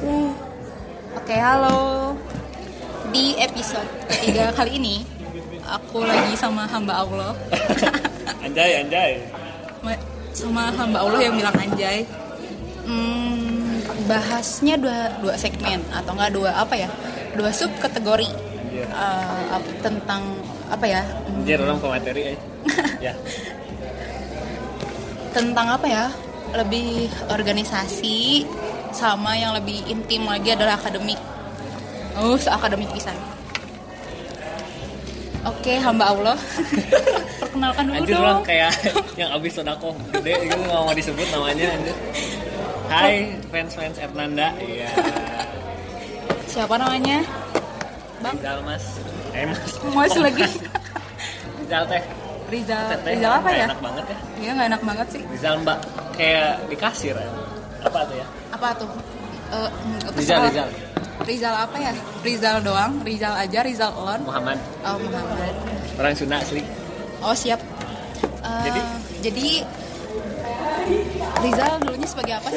Uh. Oke, halo. Di episode ketiga kali ini, aku lagi sama hamba Allah. anjay, anjay. Ma- sama hamba Allah yang bilang anjay. Hmm, bahasnya dua dua segmen atau enggak dua apa ya? Dua sub kategori Iya. Eh, tentang apa ya? Hmm, Anjir orang pemateri eh. ya. tentang apa ya? Lebih organisasi sama yang lebih intim lagi adalah akademik. Oh, akademik pisan. Oke, hamba Allah. Perkenalkan dulu Anjir dong. kayak yang abis sodako gede itu nggak mau disebut namanya anjir. Hai fans-fans Erlanda. Iya. Siapa namanya? Bang? Rizal Mas. Eh Mas. Mas lagi. Rizal teh. Rizal. Teteh. Rizal apa ya? Enak banget ya. Iya nggak enak banget sih. Rizal Mbak kayak di kasir ya. Apa tuh ya? Apa tuh? Eh, mm, Rizal, Rizal. Rizal apa ya? Rizal doang, Rizal aja, Rizal on. Muhammad. Oh Muhammad. Orang Sunda asli. Oh siap. Eh, Jadi? jadi Rizal dulunya sebagai apa?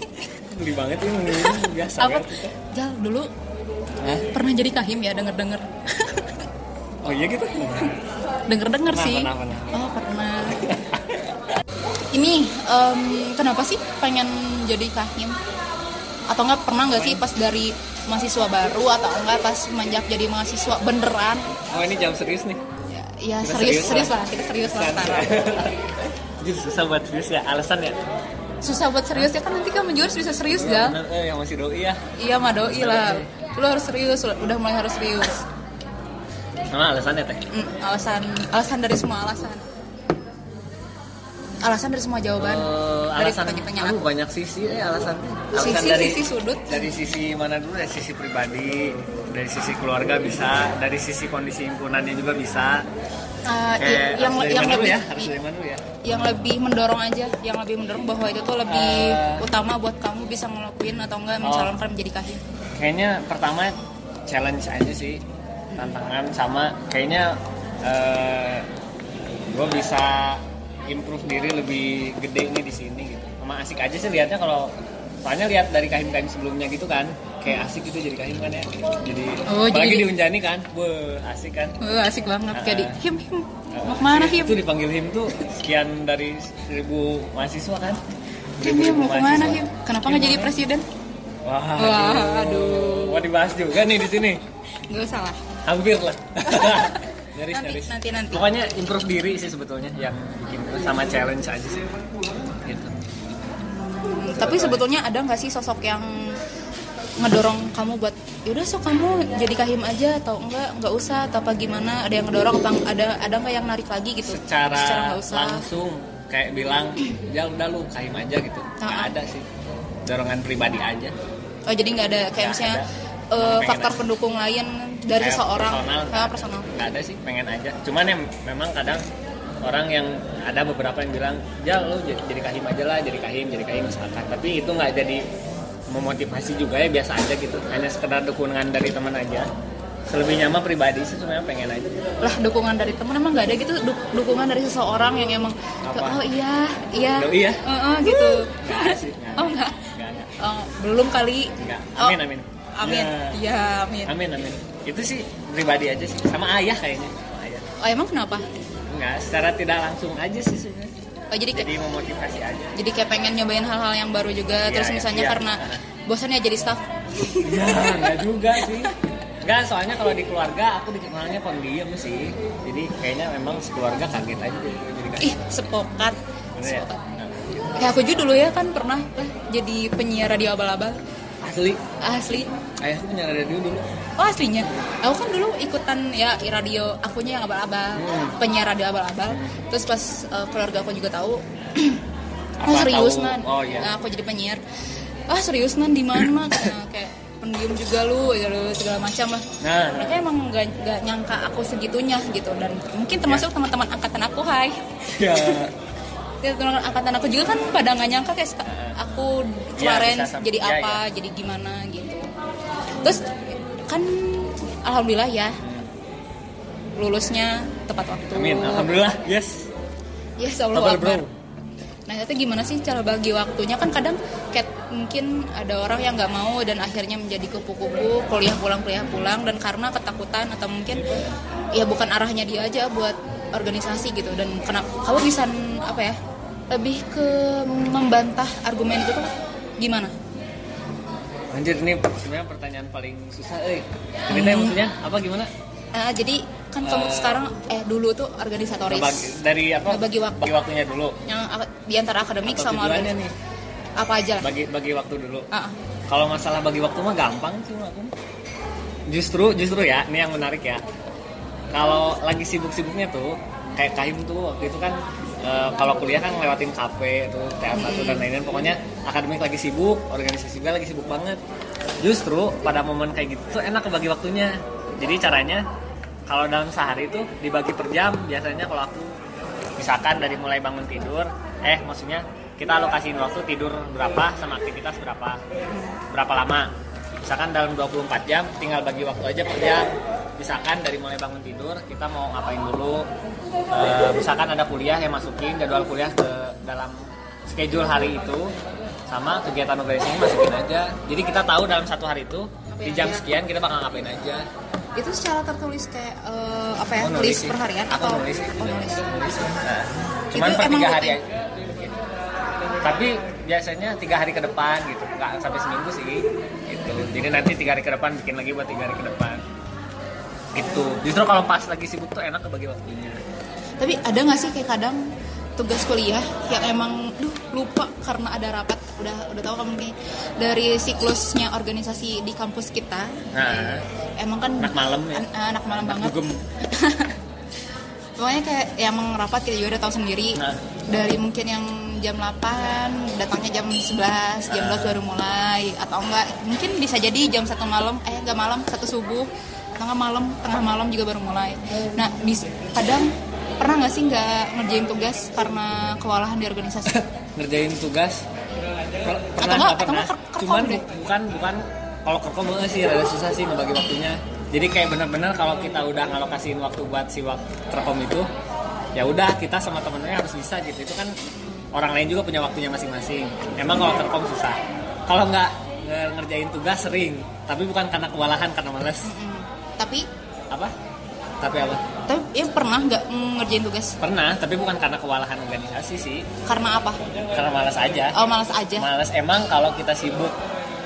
Gede banget ini biasa apa? kan. Jal dulu Hah? pernah jadi kahim ya denger denger. Oh iya gitu. denger denger Pernah, sih. pernah, pernah. Oh pernah. Ini em, kenapa sih pengen jadi kahim? Atau enggak pernah nggak sih pas dari mahasiswa baru atau enggak pas menjak jadi mahasiswa beneran? Oh ini jam serius nih. Ya, ya Kita serius serius lah. lah kita serius lah. Jadi susah buat serius ya alasan ya. Susah buat serius ya kan nanti kan menjual bisa serius ya. Eh, yang masih doi ya. Iya mah doi lah. Lu harus serius, udah mulai harus serius. Sama alasannya teh. Hmm, alasan alasan dari semua alasan. Alasan dari semua jawaban. Eh, dari alasan pertanyaan aku. banyak sisi eh alasannya. Alasan Sisi, dari sisi sudut. dari sisi mana dulu dari sisi pribadi, dari sisi keluarga bisa, dari sisi kondisi himpunannya juga bisa. Uh, Kayak yang harus yang lebih ya, harus dari mana dulu ya. yang lebih mendorong aja, yang lebih mendorong bahwa itu tuh lebih Eh. utama buat kamu bisa ngelakuin atau enggak mencalonkan menjadi kahim. Kayaknya pertama challenge aja sih tantangan sama kayaknya eh gue bisa improve diri lebih gede nih di sini gitu. Sama asik aja sih lihatnya kalau soalnya lihat dari kahim-kahim sebelumnya gitu kan kayak asik gitu jadi kahim kan ya jadi Oh, apalagi jadi- diunjani kan wah asik kan Uh, asik banget kayak di Uh, him him mau ke mana itu him? dipanggil him tuh sekian dari seribu mahasiswa kan Him him mau ke mana him? Kenapa nggak jadi presiden? Wah, Wah, aduh. Mau dibahas juga nih di sini. Gak usah lah. Hampir lah. nyaris, Nanti, nyaris. nanti, nanti. Pokoknya improve diri sih sebetulnya yang bikin itu sama challenge aja sih. Gitu. Hmm, tapi sebetulnya ada nggak sih sosok yang ngedorong kamu buat yaudah sok kamu jadi kahim aja atau enggak nggak usah atau apa gimana ada yang ngedorong apa ada ada nggak yang narik lagi gitu Secara, nggak usah langsung kayak bilang, ya udah lu kaim aja gitu. Nggak ada sih. Dorongan pribadi aja. oh jadi nggak ada kayak Nggak misalnya ada. Pengen faktor aja. pendukung lain dari Kayak seseorang personal, Ah, ada. personal Nggak ada sih, pengen aja. Cuman yang memang kadang orang yang ada beberapa yang bilang, ya lu jadi, jadi kahim aja lah, jadi kahim, jadi kahim misalkan. Tapi itu nggak jadi memotivasi juga ya biasa aja gitu. Hanya sekedar dukungan dari teman aja. Selebihnya mah pribadi sih sebenarnya pengen aja. lah dukungan dari teman emang nggak ada gitu du- dukungan dari seseorang yang emang Apa? oh iya iya Doi ya? Eh, eh, gitu Nggak ada sih. Nggak ada. oh enggak ada. Oh, belum kali Nggak. Oh, Amin, amin. amin Ya. ya amin Amin amin. Itu sih pribadi aja sih. Sama ayah kayaknya. Ayah. oh emang kenapa Enggak, secara tidak langsung aja sih sebenarnya. oh jadi kayak Jadi memotivasi aja. jadi kayak pengen nyobain hal-hal yang baru juga Iya, terus iya, misalnya iya. karena bosan ya jadi staff Ya, enggak juga sih. Enggak, soalnya kalau di keluarga aku dikenalnya pendiam sih. Jadi kayaknya memang sekeluarga kaget aja jadi kaget. ih sepokat Bener ya? kayak aku juga dulu ya kan pernah eh, jadi penyiar radio abal-abal Asli, asli. Ayahku punya radio dulu. oh aslinya? Aku kan dulu ikutan ya radio akunya yang abal-abal Hmm. penyiar radio abal-abal. Terus pas eh, keluarga aku juga tahu. Oh serius tahu? nan Oh, iya. nah, aku jadi penyiar. Ah serius nan di mana? Nah, kayak pendiam juga lu ya lu segala macam lah. Nah, mereka emang nggak nggak nyangka aku segitunya gitu. Dan mungkin termasuk teman-teman angkatan aku hai. Ya. ya, teman angkatan aku juga kan pada nggak nyangka kayak aku Iya, kemarin sama- jadi iya, apa jadi gimana gitu terus kan alhamdulillah ya lulusnya tepat waktu Amin, alhamdulillah. Yes. ya selalu Kabar, bro. akbar Nah itu gimana sih cara bagi waktunya kan kadang kayak mungkin ada orang yang nggak mau dan akhirnya menjadi kupu-kupu kuliah pulang kuliah pulang dan karena ketakutan atau mungkin ya bukan arahnya dia aja buat organisasi gitu dan kenapa kamu bisa apa ya lebih ke membantah argumen itu tuh gimana? Anjir ini sebenarnya pertanyaan paling susah eh. Ceritanya maksudnya apa gimana? Ah, jadi kan kamu Eh. sekarang eh dulu tuh organisatoris Bagi, dari apa? Bagi waktu. Bagi waktunya dulu. yang di antara akademik Atau sama organisasi nih? apa aja lah. Bagi bagi waktu dulu. Ah. Kalau masalah bagi waktu mah gampang sih aku. Justru justru ya, ini yang menarik ya. Kalau lagi sibuk-sibuknya tuh kayak Kahim tuh waktu itu kan eh, kalau kuliah kan lewatin kafe tuh teater tuh dan lain-lain pokoknya akademik lagi sibuk, organisasi juga lagi sibuk banget. Justru pada momen kayak gitu tuh enak kebagi waktunya. Jadi caranya kalau dalam sehari itu dibagi per jam biasanya kalau aku misalkan dari mulai bangun tidur eh maksudnya kita alokasiin waktu tidur berapa sama aktivitas berapa berapa lama misalkan dalam 24 jam tinggal bagi waktu aja per jam misalkan dari mulai bangun tidur kita mau ngapain dulu Eh, misalkan ada kuliah yang masukin jadwal kuliah ke dalam schedule hari itu sama kegiatan organisasi masukin aja jadi kita tahu dalam satu hari itu di jam sekian kita bakal ngapain aja Itu secara tertulis kayak eh, apa ya? Aku nulis sih. per harian Aku atau nulis sih. oh, nulis. Nulis. Nah, cuman Itu per tiga hari aja. Tapi biasanya tiga hari ke depan gitu, nggak sampai seminggu sih. Gitu. Jadi nanti tiga hari ke depan bikin lagi buat tiga hari ke depan. Gitu. Justru kalau pas lagi sibuk tuh enak kebagi waktunya. Tapi ada nggak sih kayak kadang tugas kuliah yang emang duh lupa karena ada rapat udah udah tahu kamu nih dari siklusnya organisasi di kampus kita Nah, emang kan Anak malam ya? an- anak malam banget dugem. pokoknya kayak ya emang rapat kita juga udah tahu sendiri Nah. dari mungkin yang jam 8 datangnya jam 11 jam 12 baru mulai atau enggak mungkin bisa jadi jam satu malam eh enggak malam satu subuh tengah malam tengah malam juga baru mulai. Nah bis, kadang pernah nggak sih nggak ngerjain tugas karena kewalahan di organisasi? Ngerjain tugas? Per- pernah enggak, nggak atau pernah. cuman deh. bu- bukan bukan. Kalau kerkom banget sih rada susah sih ngebagi waktunya. Jadi kayak bener-bener kalau kita udah ngalokasiin waktu buat si waktu kerkom itu ya udah kita sama temennya harus bisa gitu. Itu kan orang lain juga punya waktunya masing-masing. Emang kalau kerkom susah. Kalau nggak nge- ngerjain tugas sering tapi bukan karena kewalahan karena males. Mm, tapi apa? Tapi apa? Tapi ya pernah nggak ngerjain tugas? Pernah tapi bukan karena kewalahan organisasi sih. Karena apa? Karena malas aja. Oh malas aja. Males emang kalau kita sibuk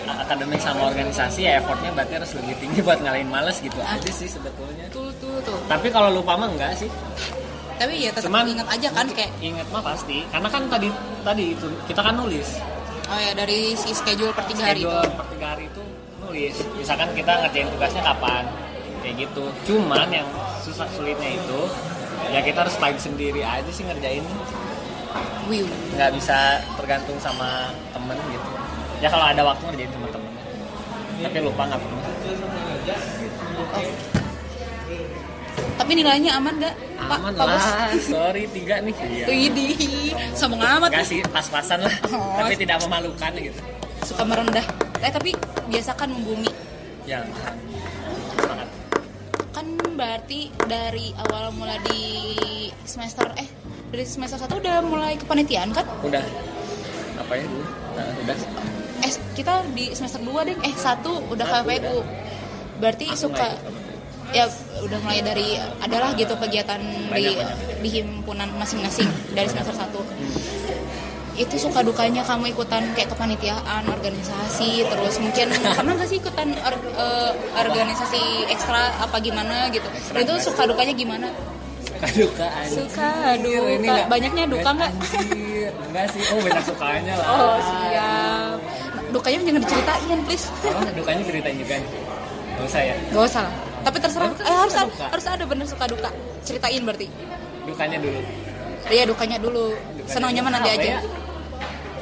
akademik sama organisasi ya effortnya berarti harus lebih tinggi buat ngalahin males gitu Ah. aja sih sebetulnya. tuh tuh tuh Tapi kalau lupa mah enggak sih. tapi ya tetap Cuman ingat aja kan kayak ingat mah pasti. Karena kan tadi tadi itu kita kan nulis. Oh ya dari si schedule per tiga hari itu. Schedule per tiga hari itu nulis. Misalkan kita ngerjain tugasnya kapan kayak gitu. Cuman yang susah sulitnya itu ya kita harus fight sendiri aja sih ngerjain nggak bisa tergantung sama temen gitu ya kalau ada waktu ngerjain sama temen tapi lupa nggak pernah Tapi nilainya aman nggak? Aman Pak lah sorry tiga nih iya. Widih, sombong amat nih. sih pas-pasan lah Oh. tapi tidak memalukan gitu Suka merendah. Eh tapi biasakan membumi. ya berarti dari awal mulai di semester eh dari semester 1 udah mulai kepanitiaan kan? udah apa ya dulu nah, udah Eh kita di semester 2 deh. Eh 1 udah Satu KPU. Berarti Aku suka ya udah mulai dari adalah gitu kegiatan di Banyak, banyak. di himpunan masing-masing dari semester 1 itu suka dukanya kamu ikutan kayak kepanitiaan organisasi terus mungkin pernah nggak sih ikutan or- eh, organisasi ekstra apa gimana gitu? Dan itu suka dukanya gimana? Suka duka anjir. suka Anjir, duka. ini banyaknya duka nggak? enggak sih. Oh banyak sukanya lah. Oh siap. Dukanya jangan diceritain please. Oh dukanya ceritain juga nih. Gak usah ya. Gak usah lah. tapi terserah. Tapi eh, harus ada, harus ada bener suka duka. Ceritain berarti. Dukanya dulu. Iya dukanya dulu. Senangnya mah nanti aja. Ya?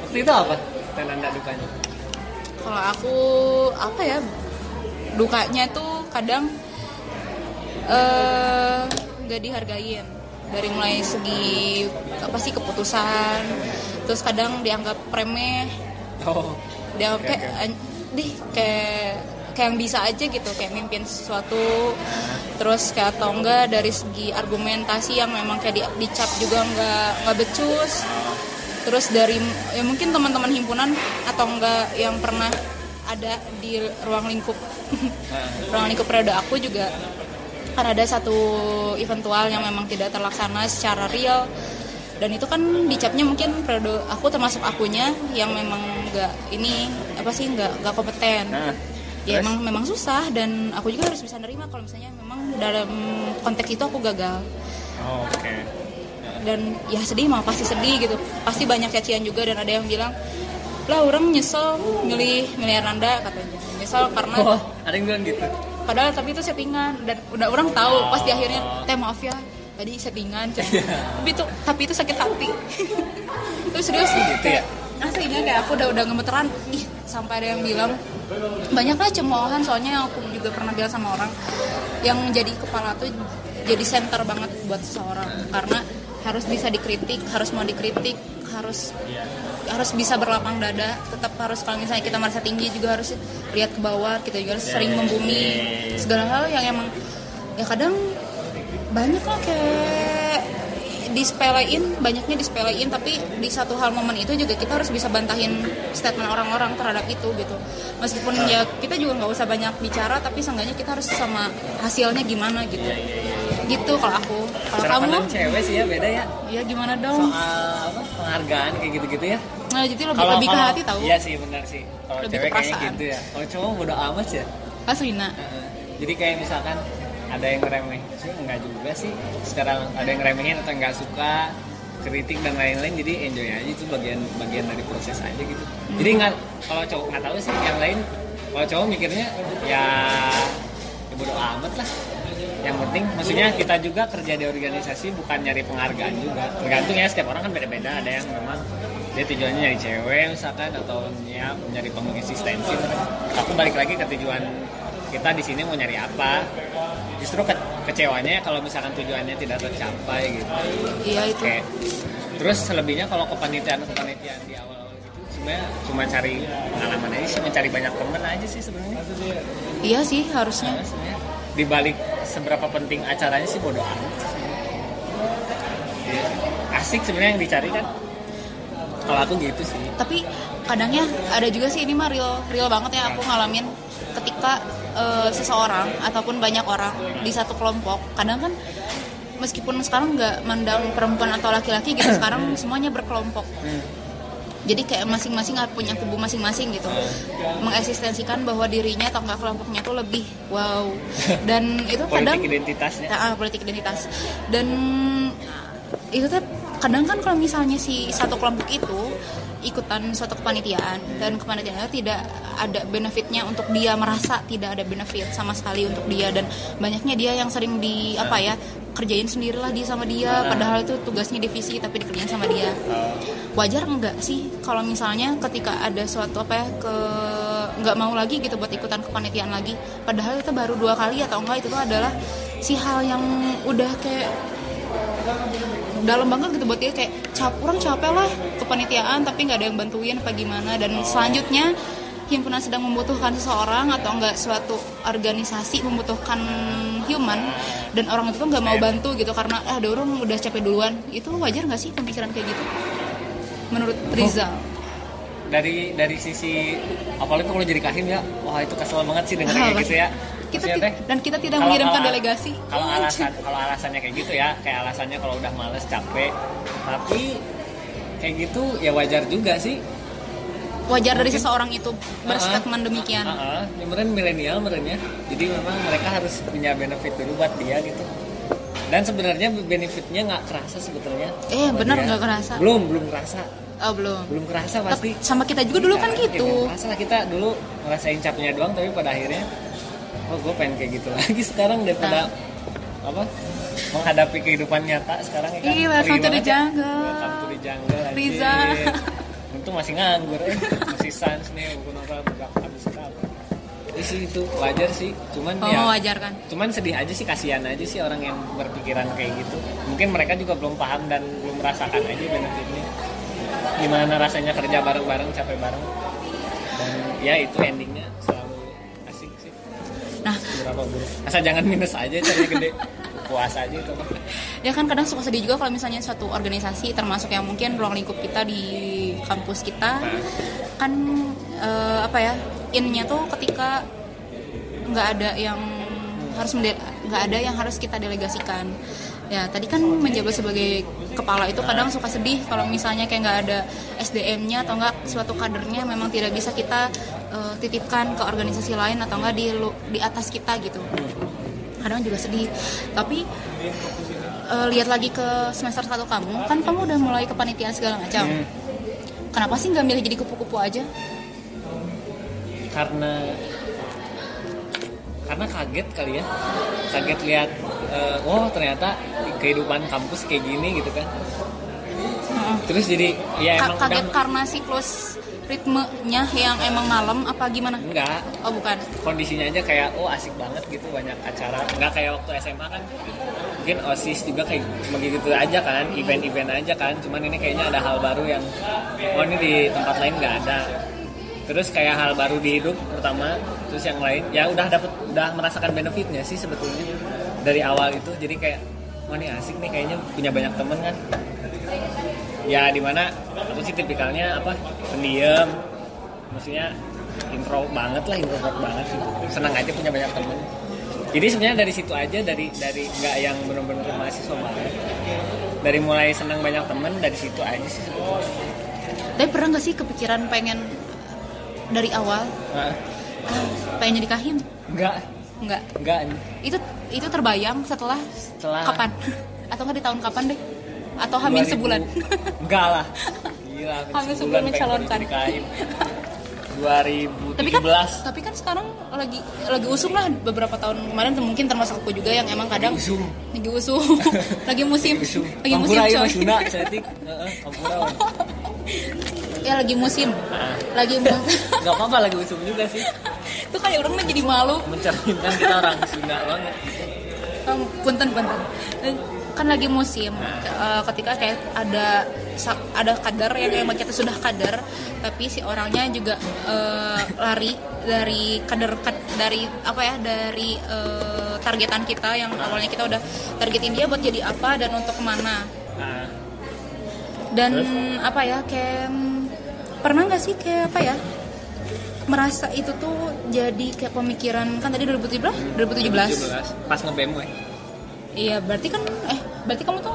Waktu itu apa? Tanda dukanya? Kalau aku apa ya dukanya tuh kadang eh nggak dihargain. Dari mulai segi apa sih keputusan terus kadang dianggap remeh. Oh dianggap Oke, kayak oke. an- dih kayak kayak yang bisa aja gitu kayak mimpin sesuatu. Terus kayak atau enggak dari segi argumentasi yang memang kayak di, dicap juga nggak nggak becus terus dari ya mungkin teman-teman himpunan atau enggak yang pernah ada di ruang lingkup ruang lingkup periode aku juga kan ada satu eventual yang memang tidak terlaksana secara real. Dan itu kan dicapnya mungkin periode aku termasuk akunya yang memang nggak ini apa sih nggak nggak kompeten. Nah, ya terus? emang memang susah dan aku juga harus bisa nerima kalau misalnya memang dalam konteks itu aku gagal. Oh, oke dan ya sedih mah pasti sedih gitu. Pasti banyak cacian juga dan ada yang bilang lah orang nyesel milih milih Hernanda katanya. Nyesel karena oh ada yang bilang gitu? Padahal tapi itu settingan dan udah orang tahu pas di akhirnya teh maaf ya tadi settingan Cen." tapi itu tapi itu sakit hati. Itu serius Gitu ya? aslinya kayak aku udah udah gemeteran. Ih sampai ada yang bilang banyak lah cemoohan soalnya yang aku juga pernah bilang sama orang. Yang jadi kepala tuh jadi center banget buat seseorang karena harus bisa dikritik harus mau dikritik harus harus bisa berlapang dada tetap harus kalau misalnya kita merasa tinggi juga harus lihat ke bawah kita juga harus sering membumi segala hal yang emang ya kadang banyak lah kayak disepelein banyaknya disepelein tapi di satu hal momen itu juga kita harus bisa bantahin statement orang-orang terhadap itu gitu. Meskipun ya kita juga nggak usah banyak bicara tapi seenggaknya kita harus sama hasilnya gimana gitu gitu kalau aku. Kalau kamu? cewek sih ya beda ya. Ya gimana dong? Soal apa penghargaan kayak gitu-gitu ya. Nah jadi lebih lebih ke hati tahu iya sih benar sih. Kalau cewek kayaknya gitu ya. Kalau cowok bodo amat ya. Asrina Heeh. jadi kayak misalkan ada yang ngeremeh. Sih enggak juga sih. Secara ada yang ngeremehin atau nggak suka kritik dan lain-lain jadi enjoy aja. Itu bagian bagian dari proses aja gitu. Jadi nggak kalau cowok nggak tahu sih yang lain kalau cowok mikirnya ya, ya bodo amat lah yang penting maksudnya kita juga kerja di organisasi bukan nyari penghargaan juga. Tergantung ya setiap orang kan beda-beda. Ada yang memang dia tujuannya nyari cewek misalkan atau ya nyari pengeksistensi. Aku balik lagi ke tujuan kita di sini mau nyari apa. Justru ke kecewanya kalau misalkan tujuannya tidak tercapai gitu. Iya itu. Oke. Terus selebihnya kalau kepanitiaan kepanitiaan di awal-awal gitu sebenarnya cuma cari pengalaman aja sih, mencari banyak temen aja sih sebenarnya. iya sih harusnya. Karena sebenarnya di balik seberapa penting acaranya sih bodo amat. Asik sebenarnya yang dicari kan. Kalau aku gitu sih. tapi kadangnya ada juga sih ini mah real real banget ya aku ngalamin ketika eh, seseorang ataupun banyak orang di satu kelompok kadang kan meskipun sekarang nggak mandang perempuan atau laki-laki gitu sekarang semuanya berkelompok Hmm. Jadi kayak masing-masing punya kubu masing-masing gitu. Mengeksistensikan bahwa dirinya atau enggak kelompoknya tuh lebih wow. Dan itu kadang Politik identitasnya. Ah, politik identitas. Dan itu tuh kadang kan kalau misalnya si satu kelompok itu ikutan suatu kepanitiaan dan kepanitiaan itu tidak ada benefitnya untuk dia merasa tidak ada benefit sama sekali untuk dia dan banyaknya dia yang sering di apa ya kerjain sendirilah dia sama dia. Padahal itu tugasnya divisi tapi dikerjain sama dia. Wajar enggak sih kalau misalnya ketika ada suatu apa ya ke nggak mau lagi gitu buat ikutan kepanitiaan lagi. Padahal itu baru dua kali atau enggak itu tuh adalah si hal yang udah kayak dalam banget gitu buat dia. Kayak cap orang capek lah kepanitiaan tapi nggak ada yang bantuin apa gimana. Dan selanjutnya himpunan sedang membutuhkan seseorang atau enggak suatu organisasi membutuhkan human dan orang itu nggak mau bantu gitu karena ah ada orang udah capek duluan. Itu wajar nggak sih pemikiran kayak gitu? Menurut Rizal Dari dari sisi apalagi kalau jadi kahim ya, wah itu kesel banget sih dengan kayak gitu ya. kita Maksudnya dan kita tidak Kalau- mengirimkan kalau- delegasi. Kalau Oh, alasan kalau alasannya kayak gitu ya, kayak alasannya kalau udah males capek, tapi kayak gitu ya wajar juga sih. Wajar dari Mungkin- seseorang itu berstatement Ah, demikian ah, ah. Ya, meren milenial merennya. Jadi memang mereka harus punya benefit dulu buat dia gitu. Dan sebenarnya benefitnya nggak kerasa sebetulnya. eh benar nggak kerasa Belum belum kerasa. oh belum Belum kerasa pasti. Tapi sama kita juga dulu kan Ya, gitu kerasa lah kita dulu ngerasain capnya doang tapi pada akhirnya oh gue pengen kayak gitu lagi sekarang daripada apa menghadapi kehidupan nyata sekarang ya kan Perih welcome to the ya. jungle. welcome to the jungle. Riza. Untung masih nganggur. Eh masih sans nih buku novel berapa habis berapa Jadi sih itu wajar sih. Cuman oh ya wajar kan cuman sedih aja sih kasihan aja sih orang yang berpikiran kayak gitu. Mungkin mereka juga belum paham dan belum merasakan aja benefitnya. Gimana rasanya kerja bareng-bareng capek bareng. Dan ya itu endingnya selalu asik sih. Nah. Berapa buruk. Asal jangan minus aja cari gede puas aja itu. Ya kan kadang suka sedih juga kalau misalnya suatu organisasi termasuk yang mungkin ruang lingkup kita di kampus kita kan eh, apa ya innya tuh ketika nggak ada yang harus nggak ada yang harus kita delegasikan. Ya tadi kan menjabat sebagai kepala itu kadang suka sedih kalau misalnya kayak nggak ada SDM-nya atau nggak suatu kadernya memang tidak bisa kita eh, titipkan ke organisasi lain atau nggak di di atas kita gitu kadang juga sedih. Tapi eh, lihat lagi ke semester satu kamu kan kamu udah mulai kepanitiaan segala macam. Hmm. kenapa sih nggak milih jadi kupu-kupu aja? Karena karena kaget kali ya. Kaget lihat eh, oh ternyata kehidupan kampus kayak gini gitu kan. Heeh. terus jadi ya emang kaget udah karena siklus ritmenya yang emang malam apa gimana? Enggak. Oh bukan. Kondisinya aja kayak oh asik banget gitu banyak acara. Nggak kayak waktu SMA kan mungkin osis juga kayak begitu aja kan event-event aja kan. Cuman ini kayaknya ada hal baru yang oh ini di tempat lain nggak ada. Terus kayak hal baru di hidup pertama terus yang lain ya udah dapet udah merasakan benefitnya sih sebetulnya dari awal itu. Jadi kayak wah ini asik nih kayaknya punya banyak temen kan ya di mana aku sih tipikalnya apa pendiam. Maksudnya intro banget lah introvert banget gitu. Senang aja punya banyak temen. Jadi sebenarnya dari situ aja dari dari nggak yang benar-benar mahasiswa banget. Dari mulai senang banyak temen dari situ aja sih. Sebetulnya tapi pernah nggak sih kepikiran pengen dari awal? Nah, ah, pengen jadi kahim enggak nggak? Enggak itu itu terbayang setelah Setelah- kapan? Atau nggak di tahun kapan deh atau hamil 2000 sebulan. Enggak lah. Gila Hamil sebulan pengen mencalonkan. dinikahin. tapi kan 2017 tapi kan sekarang lagi lagi usung lah beberapa tahun kemarin mungkin termasuk aku juga yang emang kadang usung. lagi usung. Lagi musim. Usung. Lagi musim ya coy. Mas Yuna setik heeh kampura. Wah. ya lagi musim. Lagi musim. Nggak apa-apa lagi usung juga sih. Itu kayak orang jadi malu. Mencerminkan kita orang Sunda banget. Um, punten punten kan lagi musim eh, ketika kayak ada ada kader yang emang kita sudah kader tapi si orangnya juga eh, lari dari kader kad- dari apa ya dari eh, targetan kita yang awalnya kita udah targetin dia buat jadi apa dan untuk ke mana dan apa ya kayak pernah nggak sih kayak apa ya merasa itu tuh jadi kayak pemikiran kan tadi 2017 2017 pas nge-BM gue Iya, berarti kan eh berarti kamu tuh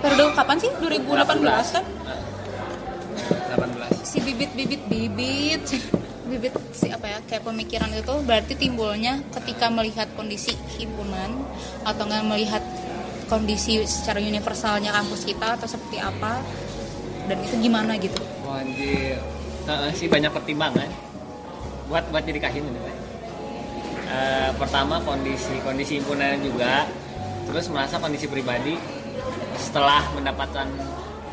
periode kapan sih? 2018 kan? 18 Si bibit-bibit bibit bibit si apa ya kayak pemikiran itu berarti timbulnya ketika melihat kondisi himpunan atau nggak melihat kondisi secara universalnya kampus kita atau seperti apa dan itu gimana gitu Wah, anjir Heeh, sih banyak pertimbangan buat buat jadi kahim ini. Eh, pertama kondisi kondisi himpunan juga terus merasa kondisi pribadi setelah mendapatkan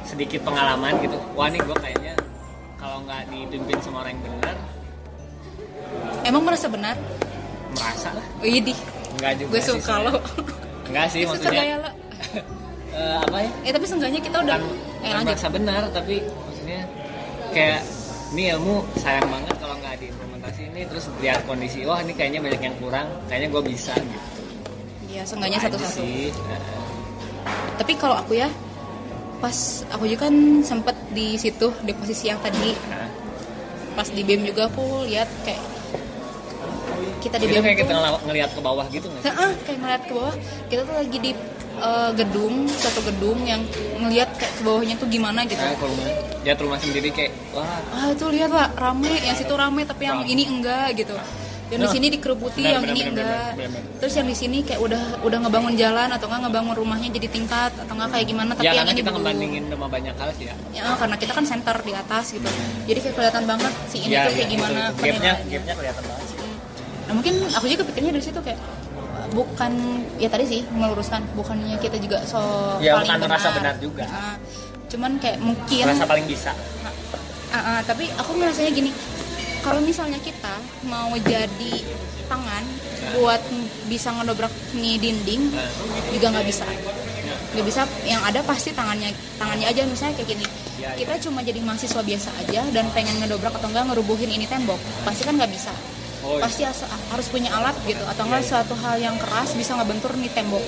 sedikit pengalaman gitu wah nih gue kayaknya kalau nggak dipimpin sama orang yang benar emang merasa benar? merasa lah. Widih, enggak juga gue suka lo. Enggak sih maksudnya. eh, apa ya? Eh tapi seenggaknya kita udah bukan, eh merasa benar tapi maksudnya kayak ini ilmu sayang banget kalau nggak diimplementasi ini terus lihat kondisi wah ini kayaknya banyak yang kurang kayaknya gue bisa gitu ya seenggaknya satu-satu. tapi kalau aku ya pas aku juga kan sempet di situ di posisi yang tadi. Pas di BEM juga aku lihat kayak kita di BEM kayak kita ngeliat ke bawah gitu nggak sih? Kayak ngeliat ke bawah. Kita tuh lagi di eh, gedung satu gedung yang ngeliat kayak ke bawahnya tuh gimana gitu. Nah, rumah lihat rumah sendiri kayak wah. Ah itu lihat pak. Rame yang situ rame tapi yang Rame. ini enggak gitu yang di Nah, sini dikerubuti benar, yang benar, ini benar, enggak. benar, benar. terus yang di sini kayak udah udah ngebangun jalan atau enggak ngebangun rumahnya jadi tingkat atau enggak kayak gimana tapi ya yang ini kita belum. ngebandingin sama banyak hal sih ya. Ya karena kita kan center di atas gitu. Jadi kayak kelihatan banget si ini ya, tuh kayak ya, gimana itu, itu. gapnya gapnya kelihatan banget sih. Nah mungkin aku juga pikirnya dari situ kayak bukan ya tadi sih meluruskan. Bukannya kita juga so Ya, paling bukan merasa benar. juga. Ah, cuman kayak mungkin merasa paling bisa. Ah, ah, tapi aku ngerasanya gini kalau misalnya kita mau jadi tangan buat bisa ngedobrak nih dinding juga nggak bisa. Nggak bisa yang ada pasti tangannya tangannya aja. Misalnya kayak gini kita cuma jadi mahasiswa biasa aja dan pengen ngedobrak atau enggak ngerubuhin ini tembok pasti kan nggak bisa. Pasti harus punya alat gitu atau enggak suatu hal yang keras bisa ngebentur nih tembok.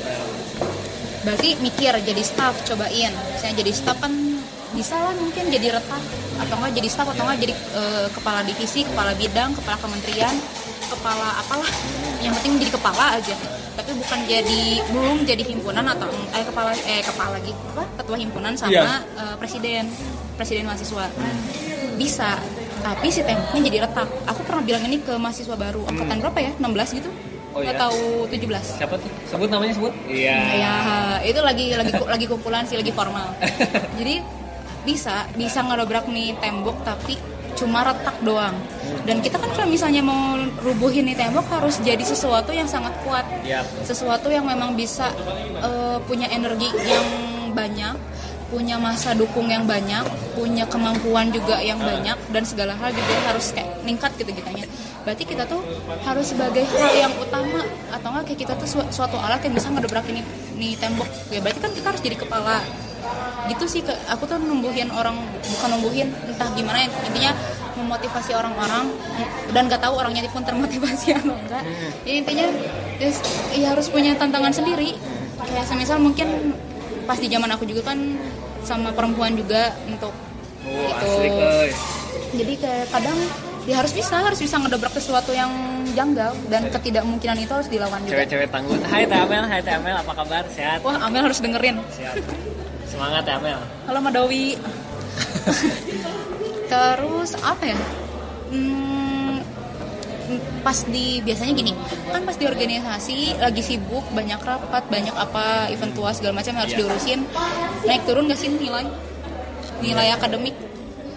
Berarti mikir jadi staff cobain. Misalnya jadi staff kan bisa lah mungkin jadi retak atau enggak jadi staff atau enggak jadi eh, kepala divisi kepala bidang kepala kementerian kepala apalah. Yang penting jadi kepala aja. Tapi bukan jadi belum jadi himpunan atau eh kepala eh kepala lagi apa ketua himpunan sama Iya. eh, presiden presiden mahasiswa. Bisa tapi si temboknya jadi retak. Aku pernah bilang ini ke mahasiswa baru. Angkatan berapa ya? 16 gitu? Oh, nggak iya? tahu 17 siapa tuh? Sebut namanya sebut. Iya. Ya itu lagi lagi lagi kumpulan sih lagi formal. Jadi bisa bisa ngedobrak nih tembok tapi cuma retak doang. Dan kita kan kalau misalnya mau rubuhin nih tembok harus jadi sesuatu yang sangat kuat. Sesuatu yang memang bisa eh, punya energi yang banyak punya masa dukung yang banyak punya kemampuan juga yang banyak dan segala hal juga harus kayak meningkat gitu gitanya berarti kita tuh harus sebagai hal yang utama atau enggak kayak kita tuh su- suatu alat yang bisa ngedobrak ini nih tembok. Ya berarti kan kita harus jadi kepala gitu sih ke, aku tuh numbuhin orang bukan numbuhin entah gimana ya, intinya memotivasi orang-orang dan gak tahu orangnya pun termotivasi atau enggak. Ya intinya ya, ya harus punya tantangan sendiri. Kayak semisal mungkin pas di zaman aku juga kan sama perempuan juga untuk oh Gitu. euy. jadi kayak kadang ya harus bisa harus bisa ngedobrak sesuatu yang janggal dan ketidakmungkinan itu harus dilawan juga. Cewek-cewek tangguh hai Teh Amel hai Teh Amel apa kabar? Sehat? Wah Amel harus dengerin. Siap semangat Teh Amel Halo Madawi. Terus apa ya? Hmm, pas di biasanya gini, kan pas di organisasi lagi sibuk, banyak rapat, banyak apa event tua segala macam harus Iya. diurusin. Naik turun gak sih nilai? Nilai akademik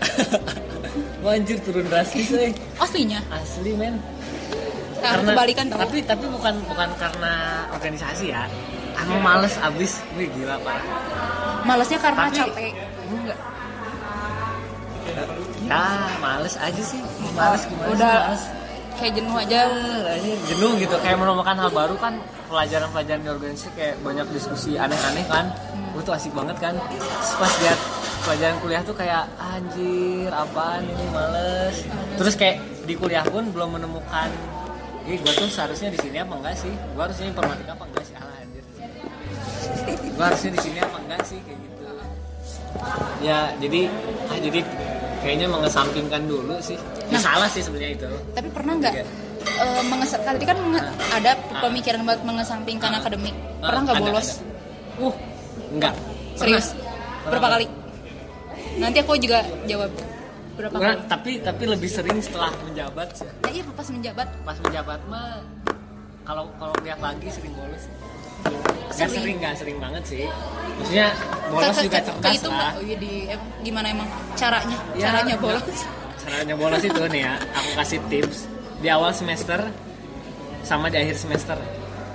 Wah, anjir turun drastis euy. aslinya. asli men Nah, kebalikan tau. tapi tapi bukan bukan karena organisasi ya emang males abis wih gila parah Malesnya karena Tapi- capek. enggak ya males aja sih males gimana Udah males. kayak jenuh aja. Ya, jenuh gitu kayak menemukan hal baru kan pelajaran-pelajaran di organisasi kayak banyak diskusi aneh-aneh kan itu tuh asik banget kan Terus pas lihat pelajaran kuliah tuh kayak anjir apaan ini males terus kayak di kuliah pun belum menemukan Ih, gue tuh seharusnya di sini apa enggak sih? Gue harusnya informatika apa enggak sih? Alah. Gue harusnya di sini apa enggak sih kayak gitu. Ya, jadi ah jadi kayaknya mengesampingkan dulu sih. Ya, Nah. salah sih sebenarnya itu. Tapi pernah nggak eh, menges- tadi kan menge- ada pemikiran buat mengesampingkan akademik. Pernah nggak bolos? ada. Uh, enggak. Serius? Pernah. Berapa Pernah. kali? Nanti aku juga jawab. Berapa Pernah, kali? tapi tapi lebih sering setelah menjabat sih. Nah, iya pas menjabat. Pas menjabat mah kalau kalau lihat lagi sering bolos. Gak Sering. sering, gak sering banget sih. Maksudnya bolos Ke- juga cerdas itu lah. Oh, iya, di, gimana emang caranya? Ya, caranya enggak. bolos. Caranya bolos itu nih ya, aku kasih tips di awal semester sama di akhir semester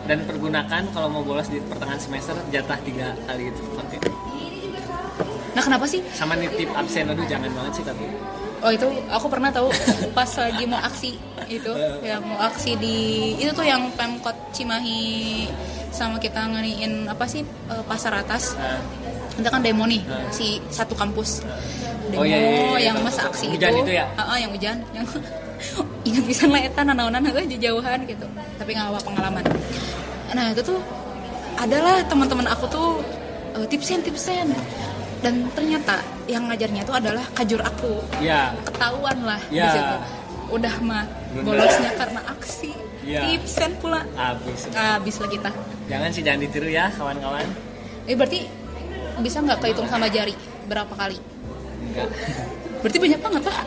dan pergunakan kalau mau bolos di pertengahan semester jatah tiga kali itu pakai Nah kenapa sih? sama nitip absen aduh jangan banget sih tapi Oh itu aku pernah tahu pas lagi mau aksi itu yang mau aksi di itu tuh yang pemkot Cimahi sama kita ngeniin apa sih eh, pasar atas. Kita kan demo nih Hmm. si satu kampus. Demo Oh, iya, iya, iya, yang masa aksi Hujan itu, itu ya? Ah, ah, yang hujan. Yang ingat bisa ngeliatan nanaunan aja jauhan gitu. Tapi nggak apa pengalaman. Nah itu tuh adalah teman-teman aku tuh eh, tipsen tipsen. Dan ternyata yang ngajarnya tuh adalah kajur aku. Ya ketahuan lah di Ya. situ. Udah mah bolosnya karena aksi Ya. tipsen pula. Habis. Habis lah kita. Jangan sih jangan ditiru ya kawan-kawan. Eh berarti bisa nggak kehitung sama jari berapa kali? Enggak. Berarti banyak banget lah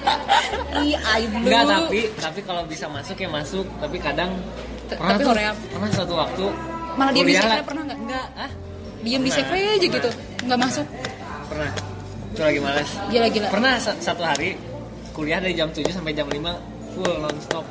iya enggak tapi tapi kalau bisa masuk ya masuk. Tapi kadang T- pernah tapi tuh Korea. pernah suatu waktu malah diem di kuliah sekre lah. pernah nggak? Enggak. Ah diem di Pernah, sekre aja pernah. gitu. Nggak masuk. Pernah. Itu lagi males. Gila-gila pernah sa- satu hari kuliah dari jam 7 sampai jam 5 full nonstop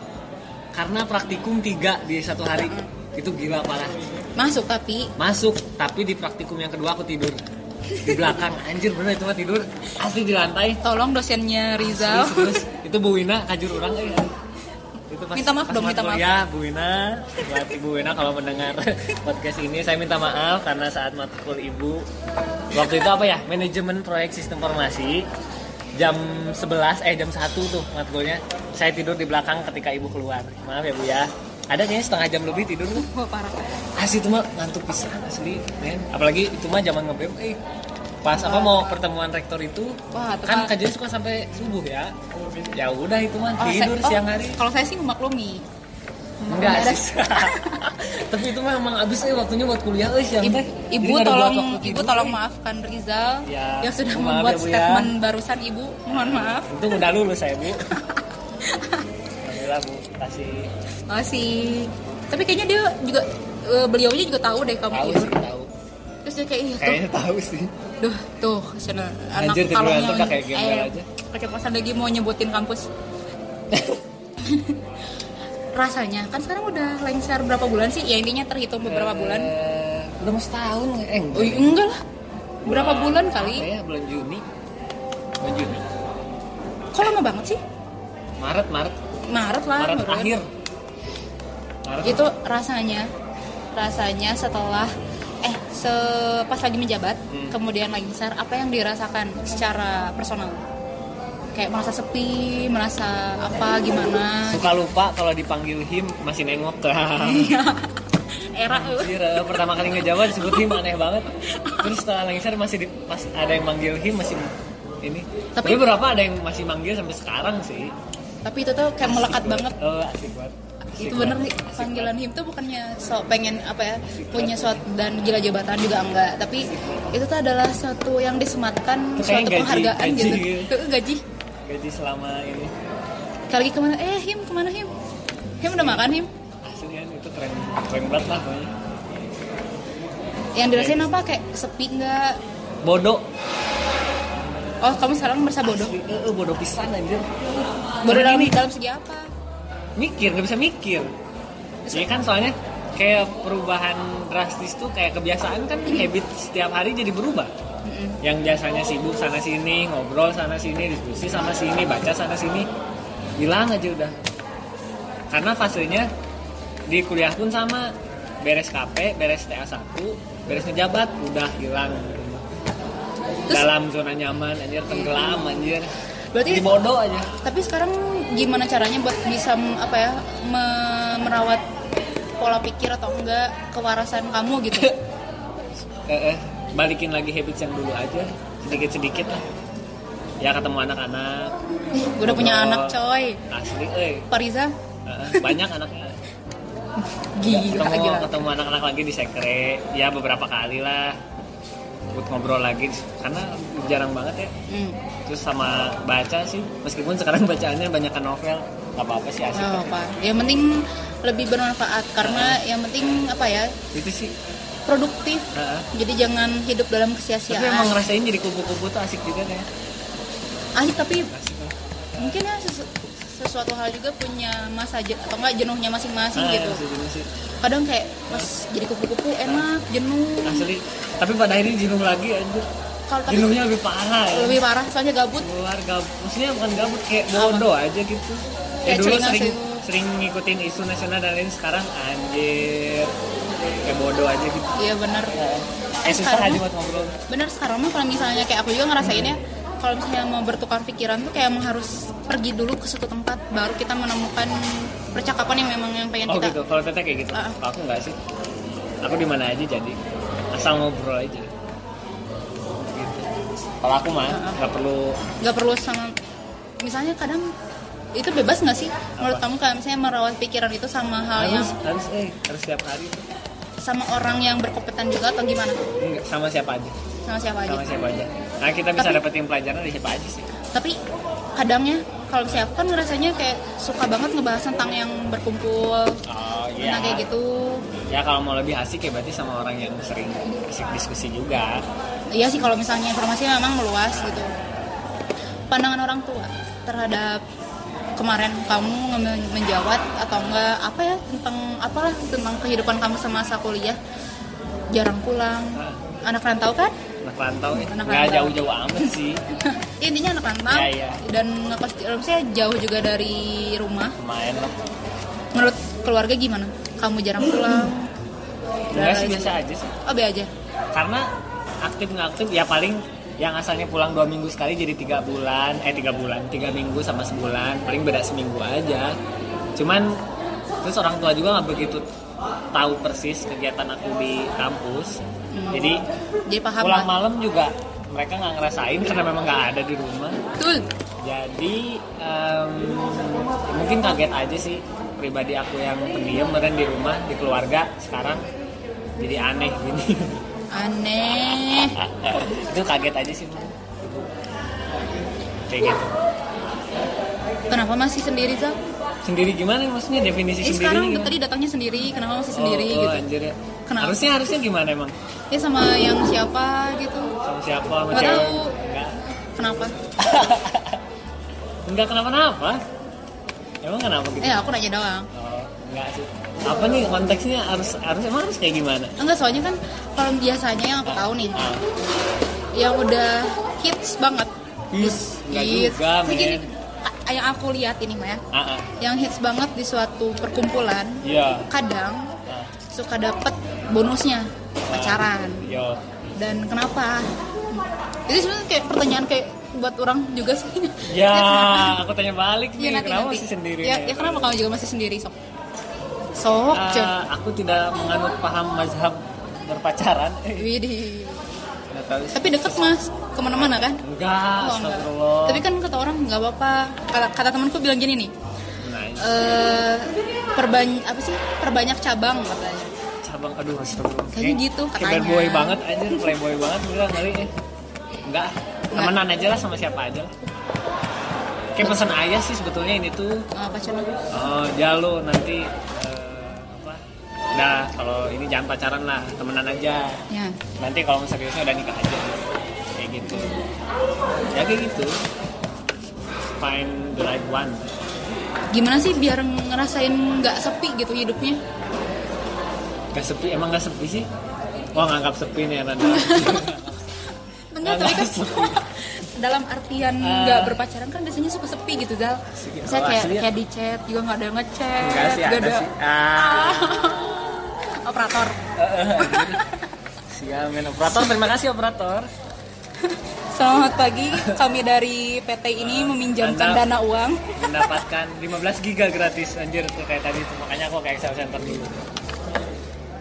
karena praktikum tiga di satu hari. Itu gila parah. Masuk tapi. Masuk tapi di praktikum yang kedua aku tidur. Di belakang. Anjir bener itu mah tidur. Asli di lantai. Tolong dosennya Rizal. Terus, itu Bu Wina kajur orang eh. itu pas, Minta maaf pas dong, minta maaf. Ya Bu Wina. Buat Ibu Wina kalau mendengar podcast ini saya minta maaf karena saat matkul Ibu waktu itu apa ya manajemen proyek sistem informasi jam 11 eh jam 1 tuh matkulnya. Saya tidur di belakang ketika Ibu keluar. Maaf ya Bu ya. Ada kayaknya setengah jam lebih tidur tuh. Wah parah. asli itu mah ngantuk pisan asli men. Apalagi itu mah zaman ngebem eh pas apa mau pertemuan rektor itu Wah, kan kajian suka sampai subuh ya. Ya udah itu mah Oh, tidur saya- oh, siang hari. Kalau saya sih memaklumi. Enggak sih tapi itu mah emang abis eh waktunya buat kuliah eh siang Ibu, teh ibu tolong waktu ibu tolong maafkan Rizal Ya, yang sudah maaf membuat ya, Bu, ya. statement barusan ibu. Mohon maaf. itu udah lulus saya bu Alhamdulillah bu kasih Masih. Tapi kayaknya dia juga eh, beliaunya juga tahu deh kamu tahu tidur. sih tahu Terus dia kayak "Ih, tuh, kayaknya tahu sih duh tuh sana anak Anjir, kalau udah kayak eh, aja. keceplosan lagi mau nyebutin kampus. Rasanya kan sekarang udah lengser berapa bulan sih? Ya intinya terhitung beberapa bulan. Eh, udah mau setahun eh enggak Oh, enggak lah. Berapa Bulan- bulan kali? ya bulan Juni bulan Juni Kok lama banget sih? Maret Maret Maret lah. Maret baruan. akhir Maret itu rasanya rasanya setelah eh se pas lagi menjabat Hmm. kemudian lengser apa yang dirasakan secara personal kayak merasa sepi merasa apa gimana? Suka lupa kalau dipanggil him masih nengok. Ke Iya. era. Anjir, eh, pertama kali ngejawab disebut him aneh banget. Terus setelah lengser masih di, pas ada yang manggil him masih ini. Tapi- tapi, berapa ada yang masih manggil sampai sekarang sih? Tapi itu tuh kayak melekat banget. oh asik banget. Asik itu bener sih panggilan him tuh bukannya so pengen apa ya punya suatu dan gila jabatan juga enggak. Tapi itu tuh adalah suatu yang disematkan suatu gaji- penghargaan gaji. gitu. Gitu. Gaji gaji selama ini. Kali lagi ke mana? Eh him ke mana him? Him udah makan him? Asli kan itu keren keren banget lah pokoknya. Yang dirasain apa? Kayak sepi nggak? Bodoh. Oh kamu sekarang merasa bodoh? Asli, eh, eh, bodoh pisan anjir. Bodoh dalam dalam segi apa? Mikir nggak bisa mikir. Ya kan soalnya kayak perubahan drastis tuh kayak kebiasaan kan habit setiap hari jadi berubah Yang biasanya sibuk sana sini ngobrol sana sini diskusi sana sini baca sana sini hilang aja udah. Karena fasenya di kuliah pun sama. Beres KP beres TA 1 beres ngejabat udah hilang. Terus- dalam zona nyaman anjir tenggelam anjir. Berarti- jadi bodoh aja. Tapi sekarang gimana caranya buat bisa apa ya me- merawat pola pikir atau enggak kewarasan kamu gitu? Eh, eh, balikin lagi habits yang dulu aja sedikit sedikit lah. Ya ketemu anak-anak. Gue udah punya anak coy. Asli eh. Pariza? Banyak anaknya. Gila ketemu gila. ketemu anak-anak lagi di sekre. Ya beberapa kali lah. Buat ngobrol lagi. Karena jarang banget ya. Hmm. terus sama baca sih. Meskipun sekarang bacaannya banyak novel. Nggak apa-apa sih asik. Nggak apa yang penting lebih bermanfaat. Karena yang penting apa ya? Itu sih produktif. Heeh. jadi jangan hidup dalam tapi emang kesia-siaan ngerasain jadi kupu-kupu tuh asik juga deh asik tapi asik mungkin ya sesu- sesuatu hal juga punya masa atau enggak jenuhnya masing-masing Ah, gitu. ya, kadang kayak pas jadi kupu-kupu enak jenuh. Asli. Tapi pada akhirnya jenuh lagi aja kalau tapi jenuhnya lebih parah ya. Lebih parah soalnya gabut. Keluar gabut maksudnya bukan gabut kayak bodoh aja gitu. Ya Kayak dulu celingan sering sering ngikutin isu nasional dan lain sekarang anjir kayak bodoh aja gitu. Iya benar. Eh susah sekarang aja buat ngobrol. benar sekarang mah kalau misalnya kayak aku juga ngerasainnya kalau misalnya mau bertukar pikiran tuh kayak emang harus pergi dulu ke suatu tempat baru kita menemukan percakapan yang memang yang pengen oh kita. gitu. Kalau teteh kayak gitu. Kalau aku nggak sih. Aku di mana aja jadi. Asal ngobrol aja. Gitu. Kalau aku mah Ah. nggak perlu. Nggak perlu sama misalnya kadang itu bebas nggak sih? Menurut Apa? kamu kayak misalnya merawat pikiran itu sama hal yang harus harus eh harus setiap hari. tuh. Sama orang yang berkompeten juga atau gimana? Enggak, sama siapa aja. Sama siapa aja? Sama siapa aja. Nah kita bisa Tapi- dapetin pelajaran dari siapa aja sih. Tapi kadangnya kalau misalnya aku kan ngerasanya kayak suka banget ngebahas tentang yang berkumpul oh tentang kayak gitu. Ya kalau mau lebih asik ya berarti sama orang yang sering asik diskusi juga. Iya sih kalau misalnya informasi memang meluas gitu. Pandangan orang tua terhadap kemarin kamu menjawab atau enggak apa ya tentang apalah tentang kehidupan kamu semasa kuliah? Jarang pulang. Anak rantau kan? Anak rantau ya Anak nggak jauh-jauh amat sih. Intinya anak rantau. Iya, iya. dan ngekos saya jauh juga dari rumah. Lumayan lah. Menurut keluarga gimana? Kamu jarang pulang? Enggak sih biasa aja sih. Oh be aja. Karena aktif nggak aktif ya paling yang asalnya pulang dua minggu sekali jadi tiga bulan eh tiga bulan tiga minggu sama sebulan. Paling beda seminggu aja. Cuman terus orang tua juga nggak begitu tahu persis kegiatan aku di kampus. Jadi Jadi paham pulang lah. malam juga mereka nggak ngerasain karena memang nggak ada di rumah. Betul. jadi em, mungkin kaget aja sih pribadi aku yang pendiam dan di rumah di keluarga sekarang. Jadi aneh gini Aneh. itu kaget aja sih Bu. kayak gitu Kenapa masih sendiri, Zal? sendiri gimana maksudnya definisi Eh, sendiri sekarang tadi datangnya sendiri, kenapa masih sendiri oh, oh, gitu? anjir ya. Kenapa? harusnya harusnya gimana emang Ya sama yang siapa gitu. sama siapa sama cewek tahu. enggak Kenapa? enggak kenapa-napa emang kenapa gitu Eh, aku nanya doang. oh, enggak sih apa nih konteksnya harus harus emang harus kayak gimana Enggak, soalnya kan kalau biasanya yang aku tahu nih, ah, yang udah hits banget. hits Hits. juga yang aku lihat ini mah ya, ah ah. yang hits banget di suatu perkumpulan, iya kadang ah. suka dapet bonusnya pacaran. yo Dan kenapa? Itu sebenarnya kayak pertanyaan kayak buat orang juga sih. ya kenapa? aku tanya balik Ya, nih nanti, kenapa nanti. masih sendiri Ya, nih? ya kenapa kamu juga masih sendiri sok? Sok, Ah, Cek. aku tidak menganut paham mazhab berpacaran Widih. Tapi deket mas, ke mana-mana kan? enggak Oh, enggak. Tapi kan kata orang nggak apa-apa. Kata, kata temanku bilang gini nih, Nice. eh perbanyak apa sih? Perbanyak cabang katanya. cabang aduh astagfirullah Kayaknya gitu kayak katanya. bad boy banget anjir playboy banget enggak ngeri eh. enggak temenan aja lah sama siapa aja lah kayak pesan ayah sih sebetulnya ini tuh oh ya lo nanti eh, apa nah kalau ini jangan pacaran lah temenan aja. Ya. nanti kalau mau seriusnya udah nikah aja. Kayak gitu. Ya kayak gitu. Find the right one. Gimana sih biar ngerasain nggak sepi gitu hidupnya? gak sepi? Emang gak sepi sih? Wah nganggap sepi nih Randa Enggak, tapi kan dalam artian Ah. nggak berpacaran kan biasanya suka sepi gitu Zal. Saya kayak ya? kayak di chat juga nggak ada yang ngechat, nggak ada sih. Ah operator. siap men operator terima kasih operator Selamat pagi, kami dari PT ini meminjamkan Anda- dana uang. mendapatkan 15 giga gratis anjir tuh kayak tadi tuh makanya aku ke Excel Center dulu